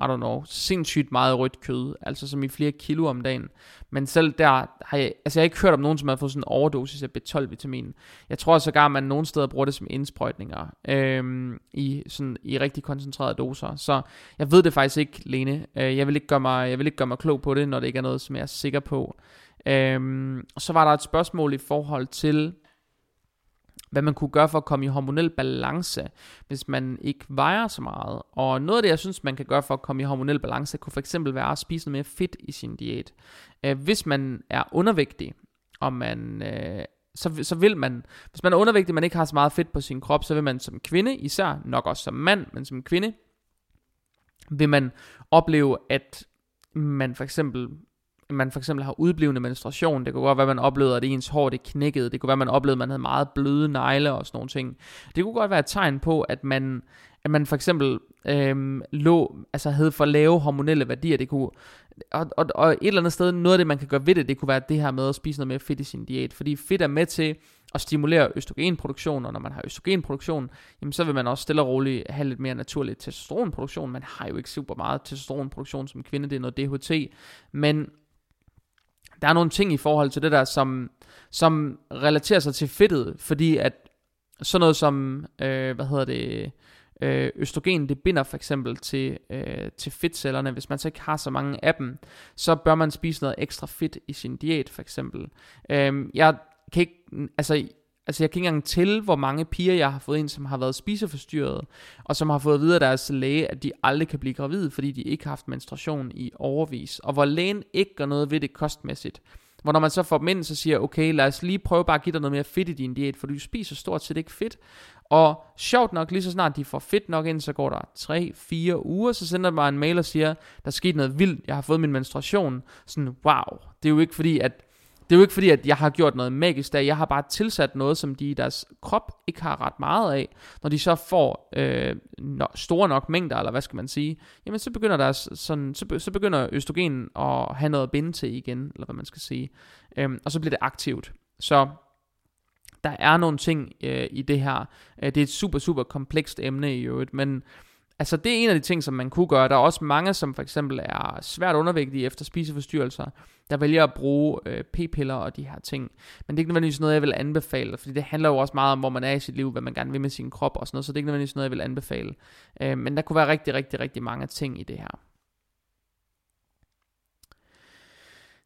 i don't know, sindssygt meget rødt kød, altså som i flere kilo om dagen. Men selv der har jeg, altså jeg har ikke hørt om nogen, som har fået sådan en overdosis af B12-vitamin. Jeg tror sågar, at man nogle steder bruger det som indsprøjtninger øhm, i, sådan, i rigtig koncentrerede doser. Så jeg ved det faktisk ikke, Lene. Øh, jeg, vil ikke gøre mig, jeg vil ikke gøre mig klog på det, når det ikke er noget, som jeg er sikker på. Øhm, så var der et spørgsmål i forhold til, hvad man kunne gøre for at komme i hormonel balance, hvis man ikke vejer så meget. Og noget af det, jeg synes, man kan gøre for at komme i hormonel balance, kunne for eksempel være at spise noget mere fedt i sin diæt. Øh, hvis man er undervægtig, og man... Øh, så, så vil man, hvis man er undervægtig, man ikke har så meget fedt på sin krop, så vil man som kvinde, især nok også som mand, men som kvinde, vil man opleve, at man for eksempel man for eksempel har udblivende menstruation. Det kunne godt være, at man oplevede, at ens hår det knækkede. Det kunne være, at man oplevede, at man havde meget bløde negle og sådan nogle ting. Det kunne godt være et tegn på, at man, at man for eksempel øhm, lå, altså havde for lave hormonelle værdier. Det kunne, og, og, og et eller andet sted, noget af det, man kan gøre ved det, det kunne være det her med at spise noget mere fedt i sin diæt. Fordi fedt er med til at stimulere østrogenproduktion, og når man har østrogenproduktion, jamen så vil man også stille og roligt have lidt mere naturlig testosteronproduktion. Man har jo ikke super meget testosteronproduktion som kvinde, det er noget DHT, men der er nogle ting i forhold til det der, som, som relaterer sig til fedtet, fordi at sådan noget som, øh, hvad hedder det, øh, østrogen, det binder for eksempel til, øh, til fedtcellerne. Hvis man så ikke har så mange af dem, så bør man spise noget ekstra fedt i sin diæt for eksempel. Øh, jeg kan ikke, altså Altså jeg kan ikke engang til, hvor mange piger jeg har fået ind, som har været spiseforstyrret, og som har fået at vide af deres læge, at de aldrig kan blive gravide, fordi de ikke har haft menstruation i overvis. Og hvor lægen ikke gør noget ved det kostmæssigt. Hvor når man så får dem ind, så siger okay, lad os lige prøve bare at give dig noget mere fedt i din diæt, for du spiser stort set ikke fedt. Og sjovt nok, lige så snart de får fedt nok ind, så går der 3-4 uger, så sender de mig en mail og siger, der skete noget vildt, jeg har fået min menstruation. Sådan, wow, det er jo ikke fordi, at det er jo ikke fordi, at jeg har gjort noget magisk der. Jeg har bare tilsat noget, som de i deres krop ikke har ret meget af. Når de så får øh, no, store nok mængder, eller hvad skal man sige, jamen så begynder, deres, sådan, så, så begynder østrogen at have noget at binde til igen, eller hvad man skal sige. Øhm, og så bliver det aktivt. Så der er nogle ting øh, i det her. Øh, det er et super, super komplekst emne i øvrigt, men Altså det er en af de ting, som man kunne gøre. Der er også mange, som for eksempel er svært undervægtige efter spiseforstyrrelser, der vælger at bruge øh, p-piller og de her ting. Men det er ikke nødvendigvis noget, jeg vil anbefale, fordi det handler jo også meget om, hvor man er i sit liv, hvad man gerne vil med sin krop og sådan noget, så det er ikke nødvendigvis noget, jeg vil anbefale. Øh, men der kunne være rigtig, rigtig, rigtig mange ting i det her.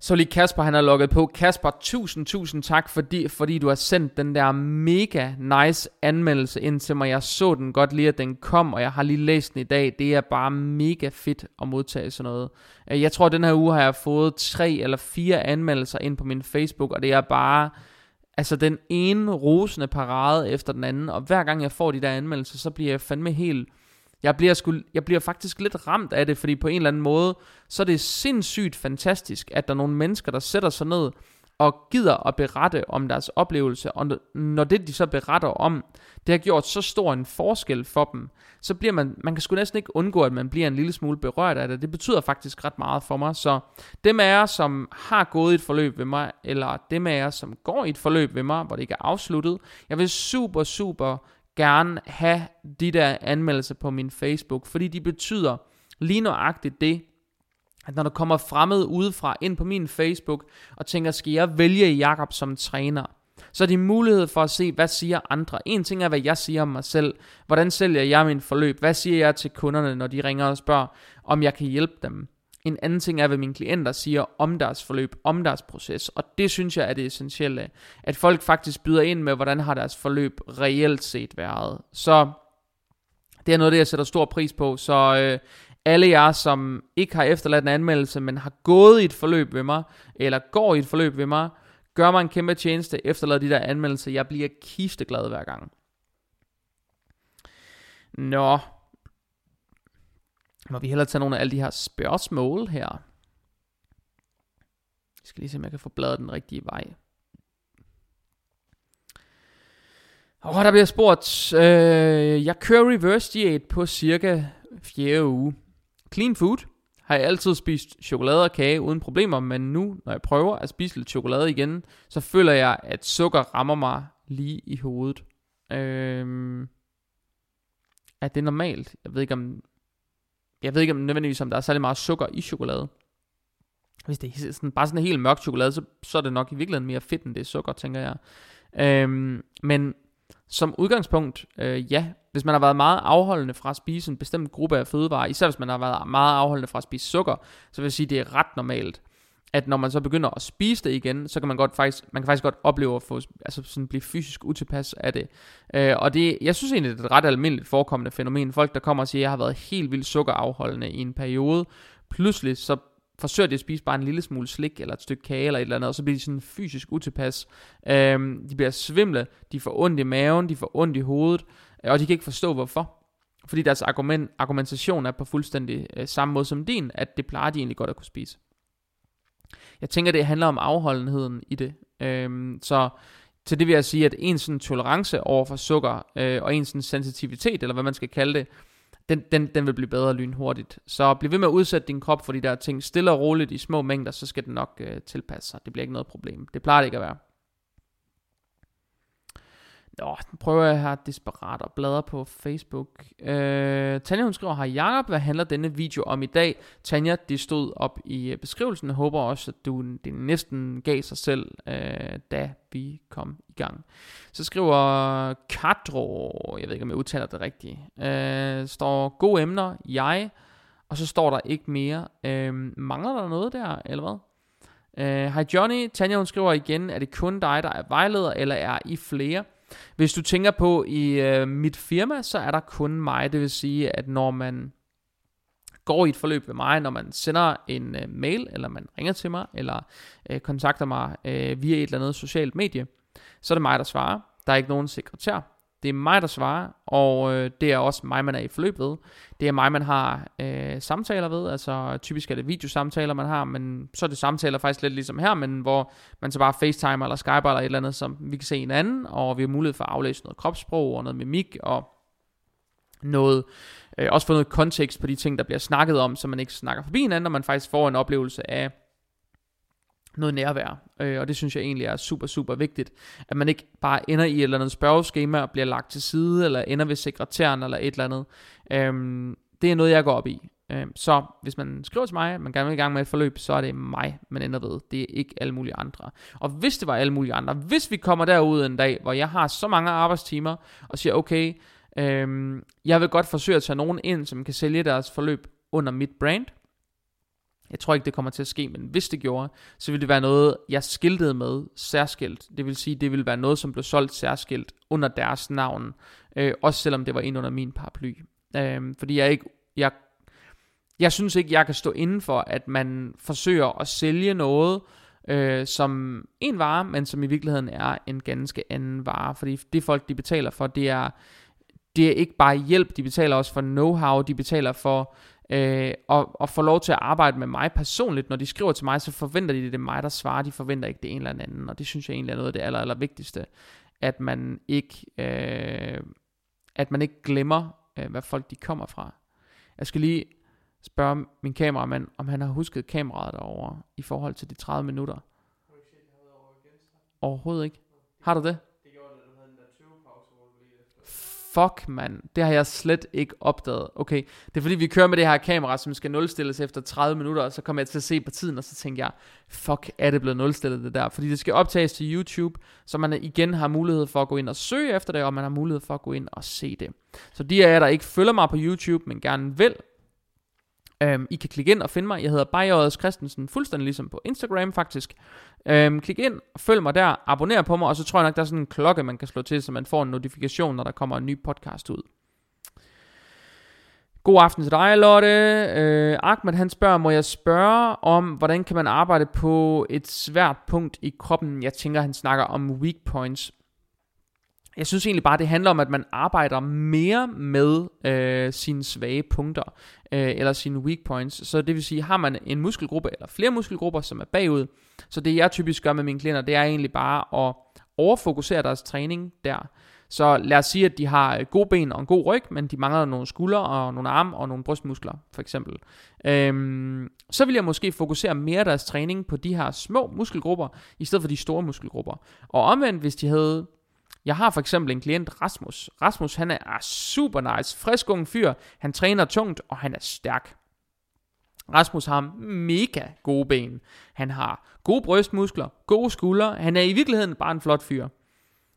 Så lige Kasper, han har logget på. Kasper, tusind, tusind tak, fordi, fordi du har sendt den der mega nice anmeldelse ind til mig. Jeg så den godt lige, at den kom, og jeg har lige læst den i dag. Det er bare mega fedt at modtage sådan noget. Øh, jeg tror, at den her uge har jeg fået tre eller fire anmeldelser ind på min Facebook, og det er bare... Altså den ene rosende parade efter den anden, og hver gang jeg får de der anmeldelser, så bliver jeg fandme helt jeg bliver, sku, jeg bliver faktisk lidt ramt af det, fordi på en eller anden måde, så er det sindssygt fantastisk, at der er nogle mennesker, der sætter sig ned og gider at berette om deres oplevelse, og når det de så beretter om, det har gjort så stor en forskel for dem, så bliver man, man kan sgu næsten ikke undgå, at man bliver en lille smule berørt af det. Det betyder faktisk ret meget for mig, så dem af jer, som har gået i et forløb ved mig, eller dem af jer, som går i et forløb ved mig, hvor det ikke er afsluttet, jeg vil super, super gerne have de der anmeldelser på min Facebook, fordi de betyder lige nøjagtigt det, at når der kommer fremmed udefra ind på min Facebook, og tænker, skal jeg vælge Jakob som træner, så er det mulighed for at se, hvad siger andre. En ting er, hvad jeg siger om mig selv. Hvordan sælger jeg min forløb? Hvad siger jeg til kunderne, når de ringer og spørger, om jeg kan hjælpe dem? En anden ting er, hvad mine klienter siger om deres forløb, om deres proces. Og det synes jeg er det essentielle. At folk faktisk byder ind med, hvordan har deres forløb reelt set været. Så det er noget af det, jeg sætter stor pris på. Så øh, alle jer, som ikke har efterladt en anmeldelse, men har gået i et forløb ved mig, eller går i et forløb ved mig, gør mig en kæmpe tjeneste, efterlad de der anmeldelser. Jeg bliver kisteglad hver gang. Nå, må vi hellere tage nogle af alle de her spørgsmål her. Jeg skal lige se, om jeg kan få bladet den rigtige vej. Og der bliver spurgt, øh, jeg kører reverse diet på cirka 4 uge. Clean food har jeg altid spist chokolade og kage uden problemer, men nu, når jeg prøver at spise lidt chokolade igen, så føler jeg, at sukker rammer mig lige i hovedet. Øh, er det normalt? Jeg ved ikke om, jeg ved ikke om nødvendigvis, om der er særlig meget sukker i chokolade. Hvis det er sådan, bare sådan en helt mørk chokolade, så, så er det nok i virkeligheden mere fedt, end det er sukker, tænker jeg. Øhm, men som udgangspunkt, øh, ja, hvis man har været meget afholdende fra at spise en bestemt gruppe af fødevarer, især hvis man har været meget afholdende fra at spise sukker, så vil jeg sige, at det er ret normalt, at når man så begynder at spise det igen, så kan man godt faktisk, man kan faktisk godt opleve at få, altså sådan blive fysisk utilpas af det. Øh, og det, jeg synes egentlig, det er et ret almindeligt forekommende fænomen. Folk, der kommer og siger, at jeg har været helt vildt sukkerafholdende i en periode, pludselig så forsøger de at spise bare en lille smule slik, eller et stykke kage, eller et eller andet, og så bliver de sådan fysisk utilpas. Øhm, de bliver svimle, de får ondt i maven, de får ondt i hovedet, øh, og de kan ikke forstå hvorfor. Fordi deres argument, argumentation er på fuldstændig øh, samme måde som din, at det plejer de egentlig godt at kunne spise. Jeg tænker, det handler om afholdenheden i det. Øhm, så til det vil jeg sige, at ens sådan tolerance over for sukker, øh, og ens sådan sensitivitet, eller hvad man skal kalde det, den, den, den vil blive bedre lynhurtigt. Så bliv ved med at udsætte din krop for de der ting stille og roligt i små mængder, så skal den nok øh, tilpasse sig. Det bliver ikke noget problem. Det plejer det ikke at være. Nå, prøver jeg her desperat at bladre på Facebook. Øh, Tanja hun skriver, Hej Jacob, hvad handler denne video om i dag? Tanja, det stod op i øh, beskrivelsen. Jeg håber også, at du det næsten gav sig selv, øh, da vi kom i gang. Så skriver Kadro, jeg ved ikke om jeg udtaler det rigtigt, øh, står gode emner, jeg, og så står der ikke mere. Øh, mangler der noget der, eller hvad? Hej Hej Johnny, Tanja hun skriver igen, er det kun dig, der er vejleder, eller er I flere? Hvis du tænker på i øh, mit firma, så er der kun mig. Det vil sige, at når man går i et forløb ved mig, når man sender en øh, mail, eller man ringer til mig, eller øh, kontakter mig øh, via et eller andet socialt medie, så er det mig, der svarer. Der er ikke nogen sekretær. Det er mig, der svarer, og øh, det er også mig, man er i forløb ved. Det er mig, man har øh, samtaler ved, altså typisk er det videosamtaler, man har, men så er det samtaler faktisk lidt ligesom her, men hvor man så bare FaceTime eller Skype eller et eller andet, som vi kan se hinanden, og vi har mulighed for at aflæse noget kropssprog og noget mimik, og noget, øh, også få noget kontekst på de ting, der bliver snakket om, så man ikke snakker forbi hinanden, og man faktisk får en oplevelse af noget nærvær. Øh, og det synes jeg egentlig er super, super vigtigt. At man ikke bare ender i et eller andet spørgeskema og bliver lagt til side, eller ender ved sekretæren eller et eller andet. Øh, det er noget, jeg går op i. Øh, så hvis man skriver til mig, man gerne vil i gang med et forløb, så er det mig, man ender ved. Det er ikke alle mulige andre. Og hvis det var alle mulige andre, hvis vi kommer derud en dag, hvor jeg har så mange arbejdstimer, og siger, okay, øh, jeg vil godt forsøge at tage nogen ind, som kan sælge deres forløb under mit brand, jeg tror ikke, det kommer til at ske, men hvis det gjorde, så ville det være noget, jeg skiltede med særskilt. Det vil sige, det ville være noget, som blev solgt særskilt under deres navn. Øh, også selvom det var ind under min paraply. Øh, fordi jeg ikke, jeg, jeg synes ikke, jeg kan stå inden for, at man forsøger at sælge noget, øh, som en vare, men som i virkeligheden er en ganske anden vare. Fordi det folk, de betaler for, det er, det er ikke bare hjælp, de betaler også for know-how, de betaler for øh, og, og få lov til at arbejde med mig personligt. Når de skriver til mig, så forventer de, det er mig, der svarer. De forventer ikke det en eller anden. Og det synes jeg egentlig er noget af det aller, aller vigtigste. At man ikke, øh, at man ikke glemmer, øh, hvad folk de kommer fra. Jeg skal lige spørge min kameramand, om han har husket kameraet derovre i forhold til de 30 minutter. Overhovedet ikke. Har du det? Fuck mand, det har jeg slet ikke opdaget. Okay, det er fordi vi kører med det her kamera, som skal nulstilles efter 30 minutter, og så kommer jeg til at se på tiden, og så tænker jeg, fuck, er det blevet nulstillet det der? Fordi det skal optages til YouTube, så man igen har mulighed for at gå ind og søge efter det, og man har mulighed for at gå ind og se det. Så de af jer, der ikke følger mig på YouTube, men gerne vil, Øhm, I kan klikke ind og finde mig. Jeg hedder Bajødes Christensen, fuldstændig ligesom på Instagram faktisk. Øhm, klik ind, følg mig der, abonner på mig, og så tror jeg nok, der er sådan en klokke, man kan slå til, så man får en notifikation, når der kommer en ny podcast ud. God aften til dig, Lotte. Øh, Ahmed han spørger, må jeg spørge om, hvordan kan man arbejde på et svært punkt i kroppen? Jeg tænker, han snakker om weak points. Jeg synes egentlig bare, det handler om, at man arbejder mere med øh, sine svage punkter, øh, eller sine weak points. Så det vil sige, har man en muskelgruppe, eller flere muskelgrupper, som er bagud, så det jeg typisk gør med mine klienter, det er egentlig bare at overfokusere deres træning der. Så lad os sige, at de har gode ben og en god ryg, men de mangler nogle skuldre og nogle arme og nogle brystmuskler, for eksempel. Øhm, så vil jeg måske fokusere mere deres træning på de her små muskelgrupper, i stedet for de store muskelgrupper. Og omvendt, hvis de havde jeg har for eksempel en klient, Rasmus. Rasmus, han er super nice, frisk ung fyr. Han træner tungt, og han er stærk. Rasmus har mega gode ben. Han har gode brystmuskler, gode skuldre. Han er i virkeligheden bare en flot fyr.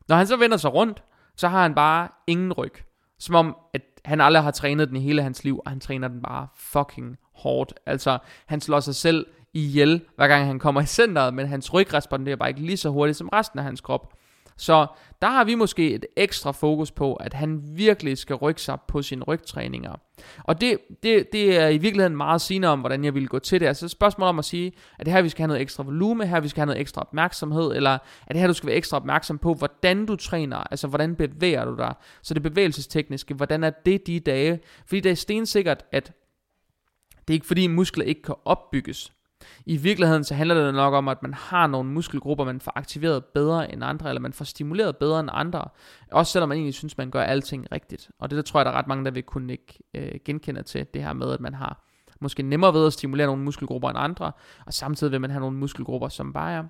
Når han så vender sig rundt, så har han bare ingen ryg. Som om, at han aldrig har trænet den i hele hans liv, og han træner den bare fucking hårdt. Altså, han slår sig selv ihjel, hver gang han kommer i centret, men hans ryg responderer bare ikke lige så hurtigt som resten af hans krop. Så der har vi måske et ekstra fokus på, at han virkelig skal rykke sig på sine rygtræninger. Og det, det, det er i virkeligheden meget sigende om, hvordan jeg vil gå til det. Altså spørgsmålet om at sige, at det her, vi skal have noget ekstra volume, her vi skal have noget ekstra opmærksomhed, eller at det her, du skal være ekstra opmærksom på, hvordan du træner, altså hvordan bevæger du dig. Så det bevægelsestekniske, hvordan er det de dage? Fordi det er stensikkert, at det er ikke fordi muskler ikke kan opbygges. I virkeligheden så handler det nok om, at man har nogle muskelgrupper, man får aktiveret bedre end andre, eller man får stimuleret bedre end andre. Også selvom man egentlig synes, man gør alting rigtigt. Og det der tror jeg, der er ret mange, der vil kunne ikke øh, genkende til, det her med, at man har måske nemmere ved at stimulere nogle muskelgrupper end andre, og samtidig vil man have nogle muskelgrupper, som bare er,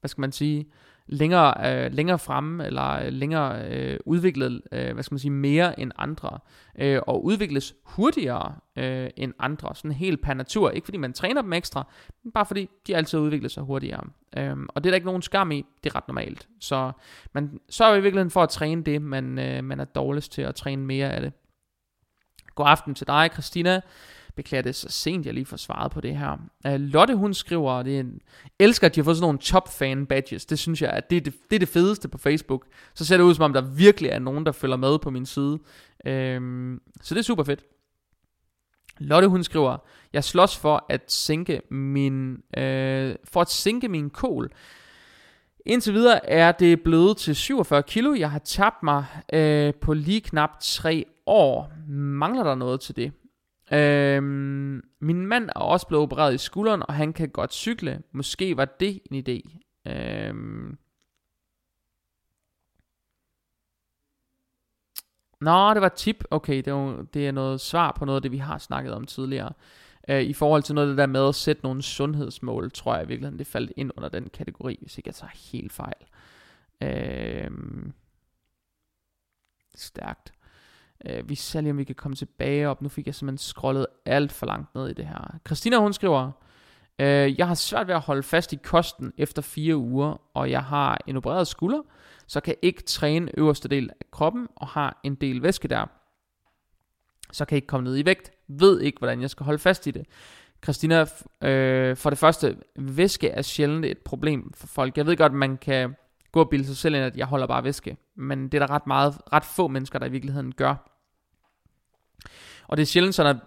hvad skal man sige, længere, øh, længere fremme, eller øh, længere øh, udviklet, øh, hvad skal man sige, mere end andre, øh, og udvikles hurtigere øh, end andre, sådan helt per natur, ikke fordi man træner dem ekstra, men bare fordi de altid udvikler sig hurtigere. Øh, og det er der ikke nogen skam i, det er ret normalt. Så man sørger i virkeligheden for at træne det, man, øh, man er dårligst til at træne mere af det. God aften til dig, Christina. Beklager det så sent, jeg lige får svaret på det her. Uh, Lotte, hun skriver, det er en, elsker, at de har fået sådan nogle top fan badges. Det synes jeg, at det er det, det er det fedeste på Facebook. Så ser det ud, som om der virkelig er nogen, der følger med på min side. Uh, så det er super fedt. Lotte, hun skriver, jeg slås for at sænke min, øh, for at sænke min kål. Indtil videre er det blevet til 47 kilo. Jeg har tabt mig øh, på lige knap 3 år. Mangler der noget til det? Øhm, min mand er også blevet opereret i skulderen, og han kan godt cykle. Måske var det en idé. Øhm, Nå, det var tip. Okay, det er, det er noget svar på noget af det, vi har snakket om tidligere. Øh, I forhold til noget af det der med at sætte nogle sundhedsmål, tror jeg virkelig, det faldt ind under den kategori, hvis ikke jeg tager helt fejl. Øh, stærkt. Øh, vi ser lige, om vi kan komme tilbage op. Nu fik jeg simpelthen scrollet alt for langt ned i det her. Christina, hun skriver, øh, jeg har svært ved at holde fast i kosten efter fire uger, og jeg har en opereret skulder, så kan jeg ikke træne øverste del af kroppen, og har en del væske der. Så kan jeg ikke komme ned i vægt. Ved ikke, hvordan jeg skal holde fast i det. Christina, øh, for det første, væske er sjældent et problem for folk. Jeg ved godt, man kan gå og bilde sig selv ind, at jeg holder bare væske. Men det er der ret, meget, ret få mennesker, der i virkeligheden gør. Og det er sjældent sådan, at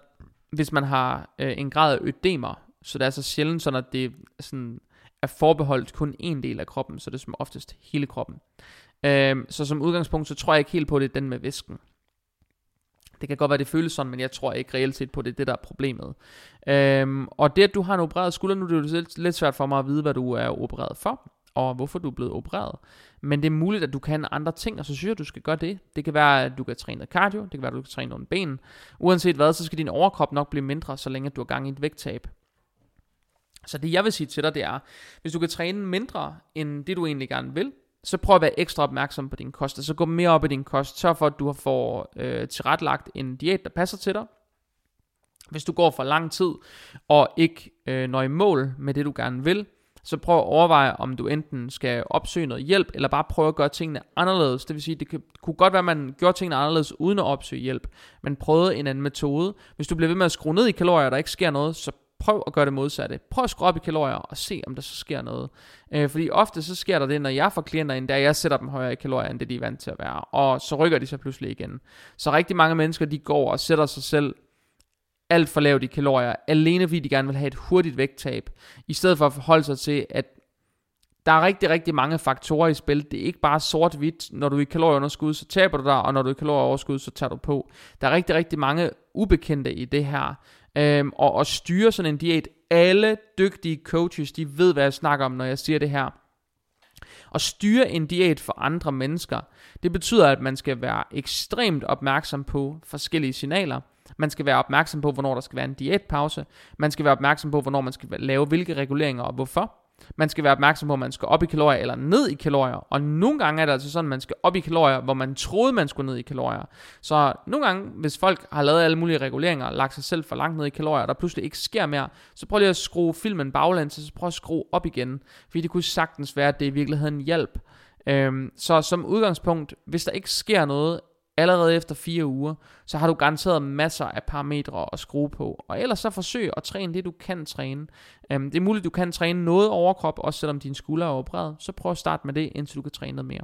hvis man har øh, en grad af ødemer, så det er så sjældent sådan, at det sådan, er forbeholdt kun en del af kroppen, så det er som oftest hele kroppen. Øh, så som udgangspunkt, så tror jeg ikke helt på, det er den med væsken. Det kan godt være, det føles sådan, men jeg tror ikke reelt set på, det er det, der er problemet. Øhm, og det, at du har en opereret skulder, nu er det jo lidt svært for mig at vide, hvad du er opereret for og hvorfor du er blevet opereret. Men det er muligt, at du kan andre ting, og så synes jeg, at du skal gøre det. Det kan være, at du kan træne cardio, det kan være, at du kan træne nogle ben. Uanset hvad, så skal din overkrop nok blive mindre, så længe du har gang i et vægttab. Så det jeg vil sige til dig, det er, hvis du kan træne mindre, end det du egentlig gerne vil, så prøv at være ekstra opmærksom på din kost. Altså gå mere op i din kost. Sørg for, at du har fået øh, tilretlagt en diæt, der passer til dig. Hvis du går for lang tid og ikke øh, når i mål med det, du gerne vil, så prøv at overveje, om du enten skal opsøge noget hjælp, eller bare prøve at gøre tingene anderledes. Det vil sige, det kan, kunne godt være, at man gjorde tingene anderledes uden at opsøge hjælp, men prøvede en anden metode. Hvis du bliver ved med at skrue ned i kalorier, og der ikke sker noget, så prøv at gøre det modsatte. Prøv at skrue op i kalorier og se, om der så sker noget. Øh, fordi ofte så sker der det, når jeg får klienter ind, der jeg sætter dem højere i kalorier, end det de er vant til at være. Og så rykker de så pludselig igen. Så rigtig mange mennesker, de går og sætter sig selv alt for lavt i kalorier, alene fordi de gerne vil have et hurtigt vægttab, i stedet for at forholde sig til, at der er rigtig, rigtig mange faktorer i spil. Det er ikke bare sort-hvidt. Når du er i kalorieunderskud, så taber du dig, og når du er i kalorieoverskud, så tager du på. Der er rigtig, rigtig mange ubekendte i det her. Øhm, og at styre sådan en diæt, alle dygtige coaches, de ved, hvad jeg snakker om, når jeg siger det her. At styre en diæt for andre mennesker, det betyder, at man skal være ekstremt opmærksom på forskellige signaler. Man skal være opmærksom på, hvornår der skal være en diætpause. Man skal være opmærksom på, hvornår man skal lave hvilke reguleringer og hvorfor. Man skal være opmærksom på, at man skal op i kalorier eller ned i kalorier. Og nogle gange er det altså sådan, at man skal op i kalorier, hvor man troede, man skulle ned i kalorier. Så nogle gange, hvis folk har lavet alle mulige reguleringer, lagt sig selv for langt ned i kalorier, og der pludselig ikke sker mere, så prøv lige at skrue filmen baglæns, og så prøv at skrue op igen. Fordi det kunne sagtens være, at det i virkeligheden hjælp. Øhm, så som udgangspunkt, hvis der ikke sker noget allerede efter fire uger, så har du garanteret masser af parametre at skrue på. Og ellers så forsøg at træne det, du kan træne. Øhm, det er muligt, du kan træne noget overkrop, også selvom dine skuldre er opredet. Så prøv at starte med det, indtil du kan træne noget mere.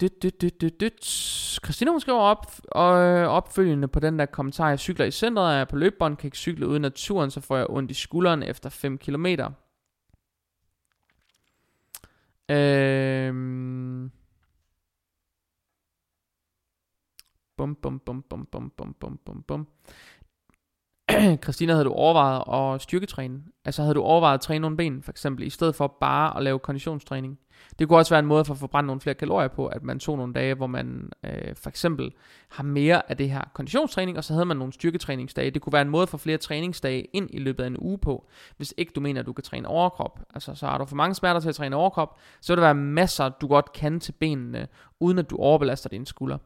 Dyt, dyt, dyt, dyt, dyt. Christina hun skriver op, og opfølgende på den der kommentar, jeg cykler i centret, er jeg på løbebånd, kan ikke cykle uden naturen, så får jeg ondt i skulderen efter 5 kilometer. Øhm. Bum, bum, bum, bum, bum, bum, bum, bum, bum. Christina, havde du overvejet at styrketræne? Altså havde du overvejet at træne nogle ben, for eksempel, i stedet for bare at lave konditionstræning? Det kunne også være en måde for at forbrænde nogle flere kalorier på, at man tog nogle dage, hvor man øh, for eksempel har mere af det her konditionstræning, og så havde man nogle styrketræningsdage. Det kunne være en måde for flere træningsdage ind i løbet af en uge på, hvis ikke du mener, at du kan træne overkrop. Altså, så har du for mange smerter til at træne overkrop, så vil der være masser, du godt kan til benene, uden at du overbelaster dine skulder.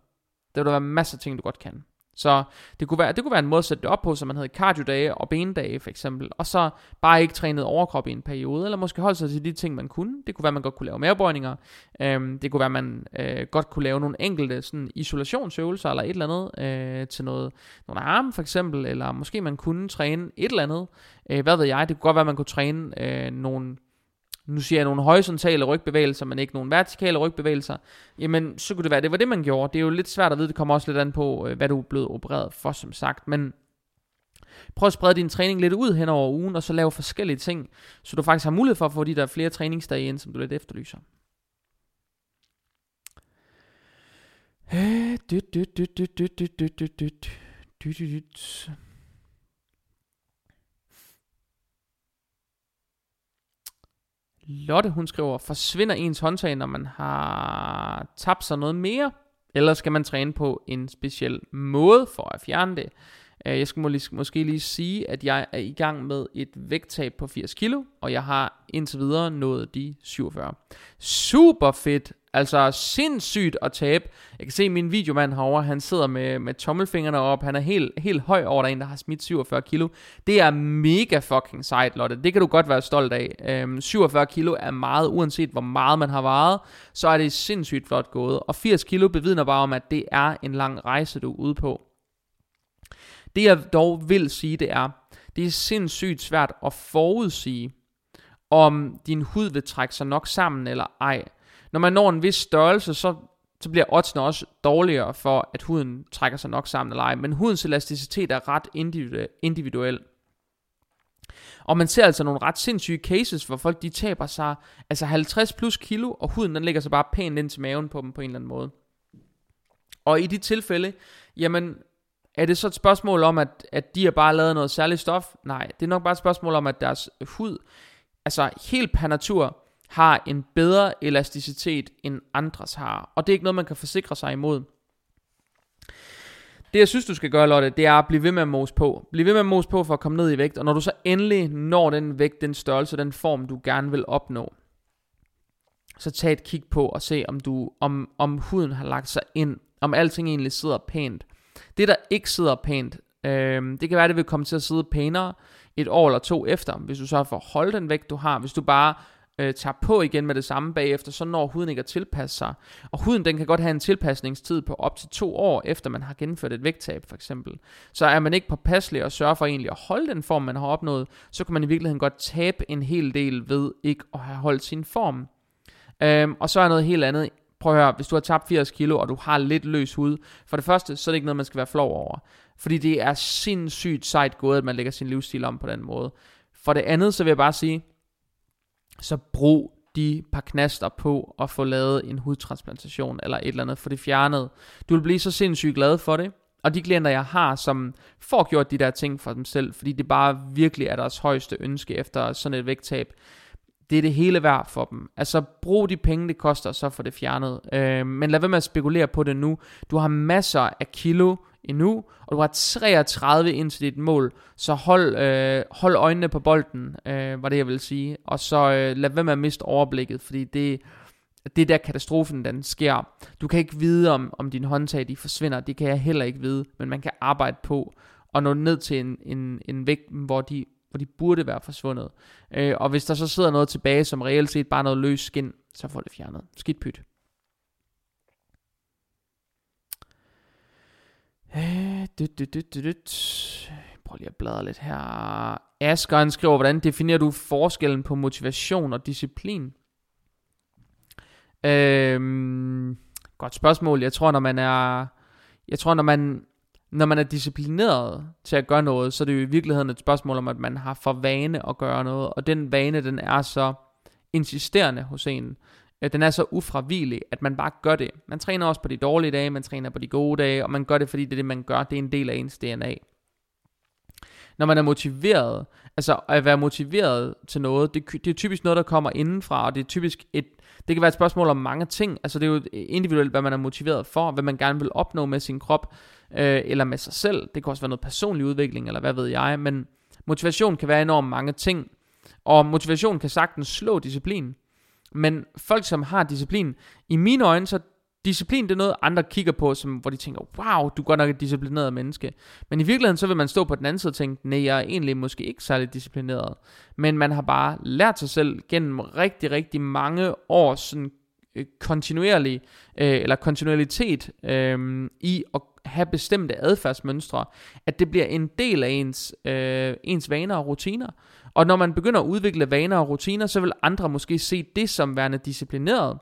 Der vil der være masser af ting, du godt kan. Så det kunne, være, det kunne være en måde at sætte det op på, så man havde cardio-dage og benedage for eksempel, og så bare ikke trænet overkrop i en periode, eller måske holde sig til de ting, man kunne. Det kunne være, at man godt kunne lave mavebøjninger. Øhm, det kunne være, at man øh, godt kunne lave nogle enkelte sådan, isolationsøvelser, eller et eller andet øh, til noget, nogle arme for eksempel, eller måske man kunne træne et eller andet. Øh, hvad ved jeg, det kunne godt være, at man kunne træne øh, nogle nu siger jeg nogle horisontale rygbevægelser, men ikke nogle vertikale rygbevægelser, jamen så kunne det være, det var det, man gjorde. Det er jo lidt svært at vide, det kommer også lidt an på, øh, hvad du er blevet opereret for, som sagt, men prøv at sprede din træning lidt ud hen over ugen, og så lave forskellige ting, så du faktisk har mulighed for at få de der flere træningsdage ind, som du lidt efterlyser. Øh, dyt, dyt, dyt, dyt, dyt, dyt, dyt, dyt, dyt, dyt, dyt. Lotte, hun skriver, forsvinder ens håndtag, når man har tabt sig noget mere? Eller skal man træne på en speciel måde for at fjerne det? Øh, jeg skal måske lige sige, at jeg er i gang med et vægttab på 80 kilo, og jeg har indtil videre nået de 47. Super fedt! Altså sindssygt at tabe. Jeg kan se min videomand herovre, han sidder med, med tommelfingrene op. Han er helt, helt høj over der en, der har smidt 47 kilo. Det er mega fucking sejt, Lotte. Det kan du godt være stolt af. Øhm, 47 kilo er meget, uanset hvor meget man har varet, så er det sindssygt flot gået. Og 80 kilo bevidner bare om, at det er en lang rejse, du er ude på. Det jeg dog vil sige, det er, det er sindssygt svært at forudsige, om din hud vil trække sig nok sammen eller ej. Når man når en vis størrelse, så, så bliver oddsene også dårligere for, at huden trækker sig nok sammen eller ej. Men hudens elasticitet er ret individuel. Og man ser altså nogle ret sindssyge cases, hvor folk de taber sig altså 50 plus kilo, og huden den ligger så bare pænt ind til maven på dem på en eller anden måde. Og i de tilfælde, jamen er det så et spørgsmål om, at, at de har bare lavet noget særligt stof? Nej, det er nok bare et spørgsmål om, at deres hud, altså helt per natur, har en bedre elasticitet end andres har. Og det er ikke noget, man kan forsikre sig imod. Det jeg synes, du skal gøre, Lotte, det er at blive ved med at mose på. Bliv ved med at mose på for at komme ned i vægt. Og når du så endelig når den vægt, den størrelse, den form, du gerne vil opnå, så tag et kig på og se, om, du, om, om huden har lagt sig ind. Om alting egentlig sidder pænt. Det, der ikke sidder pænt, øh, det kan være, det vil komme til at sidde pænere et år eller to efter, hvis du så får holdt den vægt, du har. Hvis du bare øh, tager på igen med det samme bagefter, så når huden ikke at tilpasse sig. Og huden den kan godt have en tilpasningstid på op til to år, efter man har gennemført et vægttab for eksempel. Så er man ikke påpasselig og sørger for egentlig at holde den form, man har opnået, så kan man i virkeligheden godt tabe en hel del ved ikke at have holdt sin form. Øhm, og så er noget helt andet. Prøv at høre, hvis du har tabt 80 kilo, og du har lidt løs hud, for det første, så er det ikke noget, man skal være flov over. Fordi det er sindssygt sejt gået, at man lægger sin livsstil om på den måde. For det andet, så vil jeg bare sige, så brug de par knaster på at få lavet en hudtransplantation eller et eller andet, for det fjernet. Du vil blive så sindssygt glad for det, og de klienter, jeg har, som får gjort de der ting for dem selv, fordi det bare virkelig er deres højeste ønske efter sådan et vægttab, det er det hele værd for dem. Altså brug de penge, det koster, så få det fjernet. Øh, men lad være med at spekulere på det nu. Du har masser af kilo endnu, og du har 33 ind til dit mål, så hold, øh, hold øjnene på bolden, øh, var det jeg vil sige, og så øh, lad være med at miste overblikket, fordi det, det er der katastrofen den sker. Du kan ikke vide om, om dine håndtag de forsvinder, det kan jeg heller ikke vide, men man kan arbejde på og nå ned til en, en, en vægt, hvor de, hvor de burde være forsvundet. Øh, og hvis der så sidder noget tilbage, som reelt set bare noget løs skin, så får det fjernet. Skidt pyt. Øh, dyt, dyt, dyt, dyt. Prøv lige at bladre lidt her. Asger han skriver, hvordan definerer du forskellen på motivation og disciplin? Øhm, godt spørgsmål. Jeg tror, når man er, jeg tror, når man, når man er disciplineret til at gøre noget, så er det jo i virkeligheden et spørgsmål om, at man har for vane at gøre noget, og den vane, den er så insisterende hos en, den er så ufravigelig, at man bare gør det. Man træner også på de dårlige dage, man træner på de gode dage, og man gør det, fordi det er det, man gør. Det er en del af ens DNA. Når man er motiveret, altså at være motiveret til noget, det, det er typisk noget, der kommer indenfra, og det er typisk et, det kan være et spørgsmål om mange ting. Altså det er jo individuelt, hvad man er motiveret for, hvad man gerne vil opnå med sin krop, øh, eller med sig selv. Det kan også være noget personlig udvikling, eller hvad ved jeg, men motivation kan være enormt mange ting, og motivation kan sagtens slå disciplin. Men folk, som har disciplin, i mine øjne, så disciplin det er noget, andre kigger på, som, hvor de tænker, wow, du er godt nok et disciplineret menneske. Men i virkeligheden, så vil man stå på den anden side og tænke, nej, jeg er egentlig måske ikke særlig disciplineret. Men man har bare lært sig selv gennem rigtig, rigtig mange år sådan, øh, kontinuerlig, øh, eller kontinuitet øh, i at have bestemte adfærdsmønstre, at det bliver en del af ens, øh, ens vaner og rutiner. Og når man begynder at udvikle vaner og rutiner, så vil andre måske se det som værende disciplineret.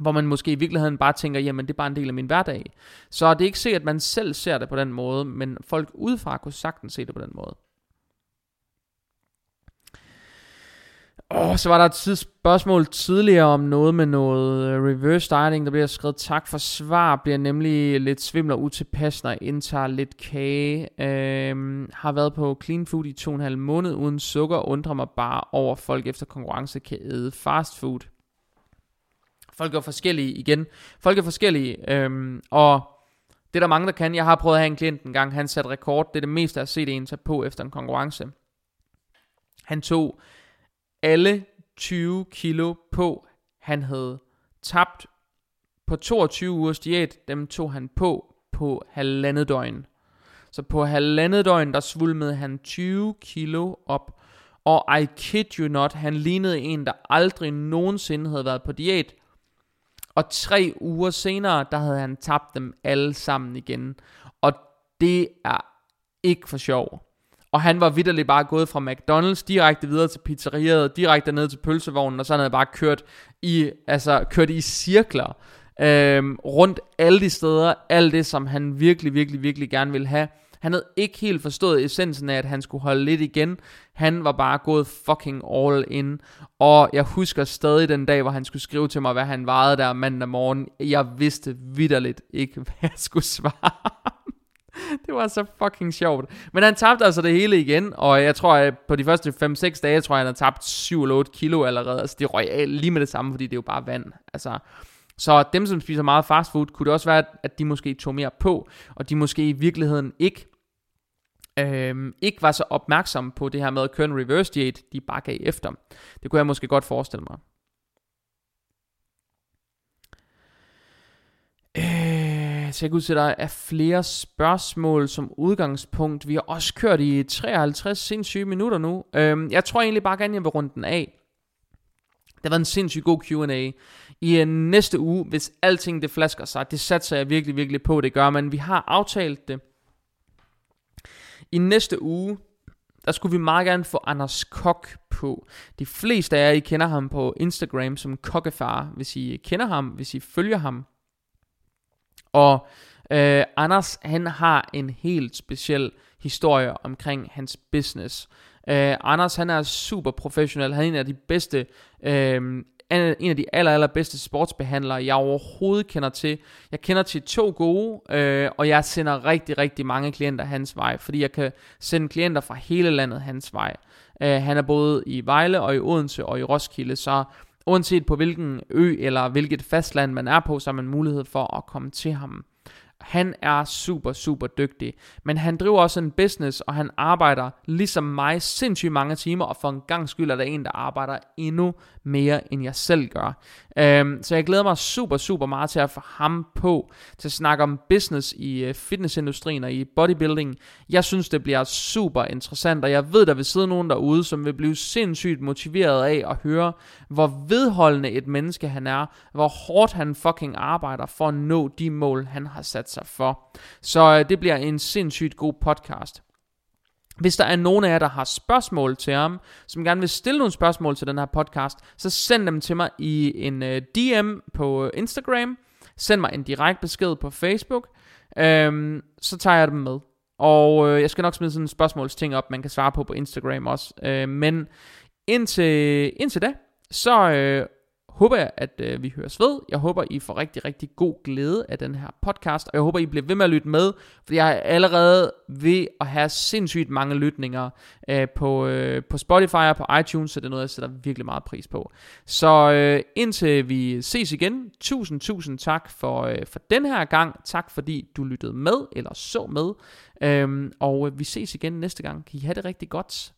Hvor man måske i virkeligheden bare tænker, jamen det er bare en del af min hverdag. Så det er ikke sikkert, at man selv ser det på den måde, men folk udefra kunne sagtens se det på den måde. Og så var der et spørgsmål tidligere om noget med noget øh, reverse dieting. Der bliver skrevet tak for svar. Bliver nemlig lidt svimler og utilpas, når indtager lidt kage. Øhm, har været på clean food i to og en halv måned uden sukker. Undrer mig bare over, folk efter konkurrence kan æde fast food. Folk er forskellige igen. Folk er forskellige. Øhm, og det er der mange, der kan. Jeg har prøvet at have en klient en gang. Han satte rekord. Det er det meste, jeg har set en tage på efter en konkurrence. Han tog alle 20 kilo på, han havde tabt på 22 ugers diæt, dem tog han på på halvandet døgn. Så på halvandet døgn, der svulmede han 20 kilo op. Og I kid you not, han lignede en, der aldrig nogensinde havde været på diæt. Og tre uger senere, der havde han tabt dem alle sammen igen. Og det er ikke for sjov. Og han var vidderligt bare gået fra McDonald's direkte videre til pizzeriet, direkte ned til pølsevognen, og så havde han bare kørt i, altså, kørt i cirkler øhm, rundt alle de steder, alt det, som han virkelig, virkelig, virkelig gerne ville have. Han havde ikke helt forstået essensen af, at han skulle holde lidt igen. Han var bare gået fucking all in. Og jeg husker stadig den dag, hvor han skulle skrive til mig, hvad han vejede der mandag morgen. Jeg vidste vidderligt ikke, hvad jeg skulle svare. det var så fucking sjovt. Men han tabte altså det hele igen, og jeg tror, at på de første 5-6 dage, tror jeg, han har tabt 7 eller 8 kilo allerede. Altså det røg af lige med det samme, fordi det er jo bare vand. Altså, så dem, som spiser meget fast food, kunne det også være, at de måske tog mere på, og de måske i virkeligheden ikke øhm, ikke var så opmærksomme på det her med at køre en reverse diet, de bare gav efter. Det kunne jeg måske godt forestille mig. Ser jeg ud til, at der er flere spørgsmål som udgangspunkt. Vi har også kørt i 53 sindssyge minutter nu. Øhm, jeg tror egentlig bare gerne, jeg vil runde den af. Det var en sindssygt god Q&A. I uh, næste uge, hvis alting det flasker sig, det satser jeg virkelig, virkelig på, det gør, men vi har aftalt det. I næste uge, der skulle vi meget gerne få Anders Kok på. De fleste af jer, I kender ham på Instagram som Kokkefar, hvis I kender ham, hvis I følger ham. Og øh, Anders, han har en helt speciel historie omkring hans business. Øh, Anders, han er super professionel. Han er en af de bedste øh, en af de aller, aller bedste sportsbehandlere, jeg overhovedet kender til. Jeg kender til to gode, øh, og jeg sender rigtig, rigtig mange klienter hans vej, fordi jeg kan sende klienter fra hele landet hans vej. Øh, han er både i Vejle og i Odense og i Roskilde, så uanset på hvilken ø eller hvilket fastland man er på, så har man mulighed for at komme til ham. Han er super, super dygtig. Men han driver også en business, og han arbejder ligesom mig sindssygt mange timer, og for en gang skyld er der en, der arbejder endnu mere, end jeg selv gør. Øhm, så jeg glæder mig super, super meget til at få ham på, til at snakke om business i øh, fitnessindustrien og i bodybuilding. Jeg synes, det bliver super interessant, og jeg ved, der vil sidde nogen derude, som vil blive sindssygt motiveret af at høre, hvor vedholdende et menneske han er, hvor hårdt han fucking arbejder for at nå de mål, han har sat sig for. Så øh, det bliver en sindssygt god podcast. Hvis der er nogen af jer, der har spørgsmål til ham, som gerne vil stille nogle spørgsmål til den her podcast, så send dem til mig i en uh, øh, DM på øh, Instagram. Send mig en direkte besked på Facebook. Øhm, så tager jeg dem med. Og øh, jeg skal nok smide sådan en spørgsmålsting op, man kan svare på på Instagram også. Øh, men indtil, indtil da, så øh, håber jeg, at øh, vi høres ved. Jeg håber, I får rigtig, rigtig god glæde af den her podcast, og jeg håber, I bliver ved med at lytte med, for jeg er allerede ved at have sindssygt mange lytninger øh, på, øh, på Spotify og på iTunes, så det er noget, jeg sætter virkelig meget pris på. Så øh, indtil vi ses igen, tusind, tusind tak for, øh, for den her gang. Tak fordi du lyttede med, eller så med. Øhm, og øh, vi ses igen næste gang. Kan I have det rigtig godt.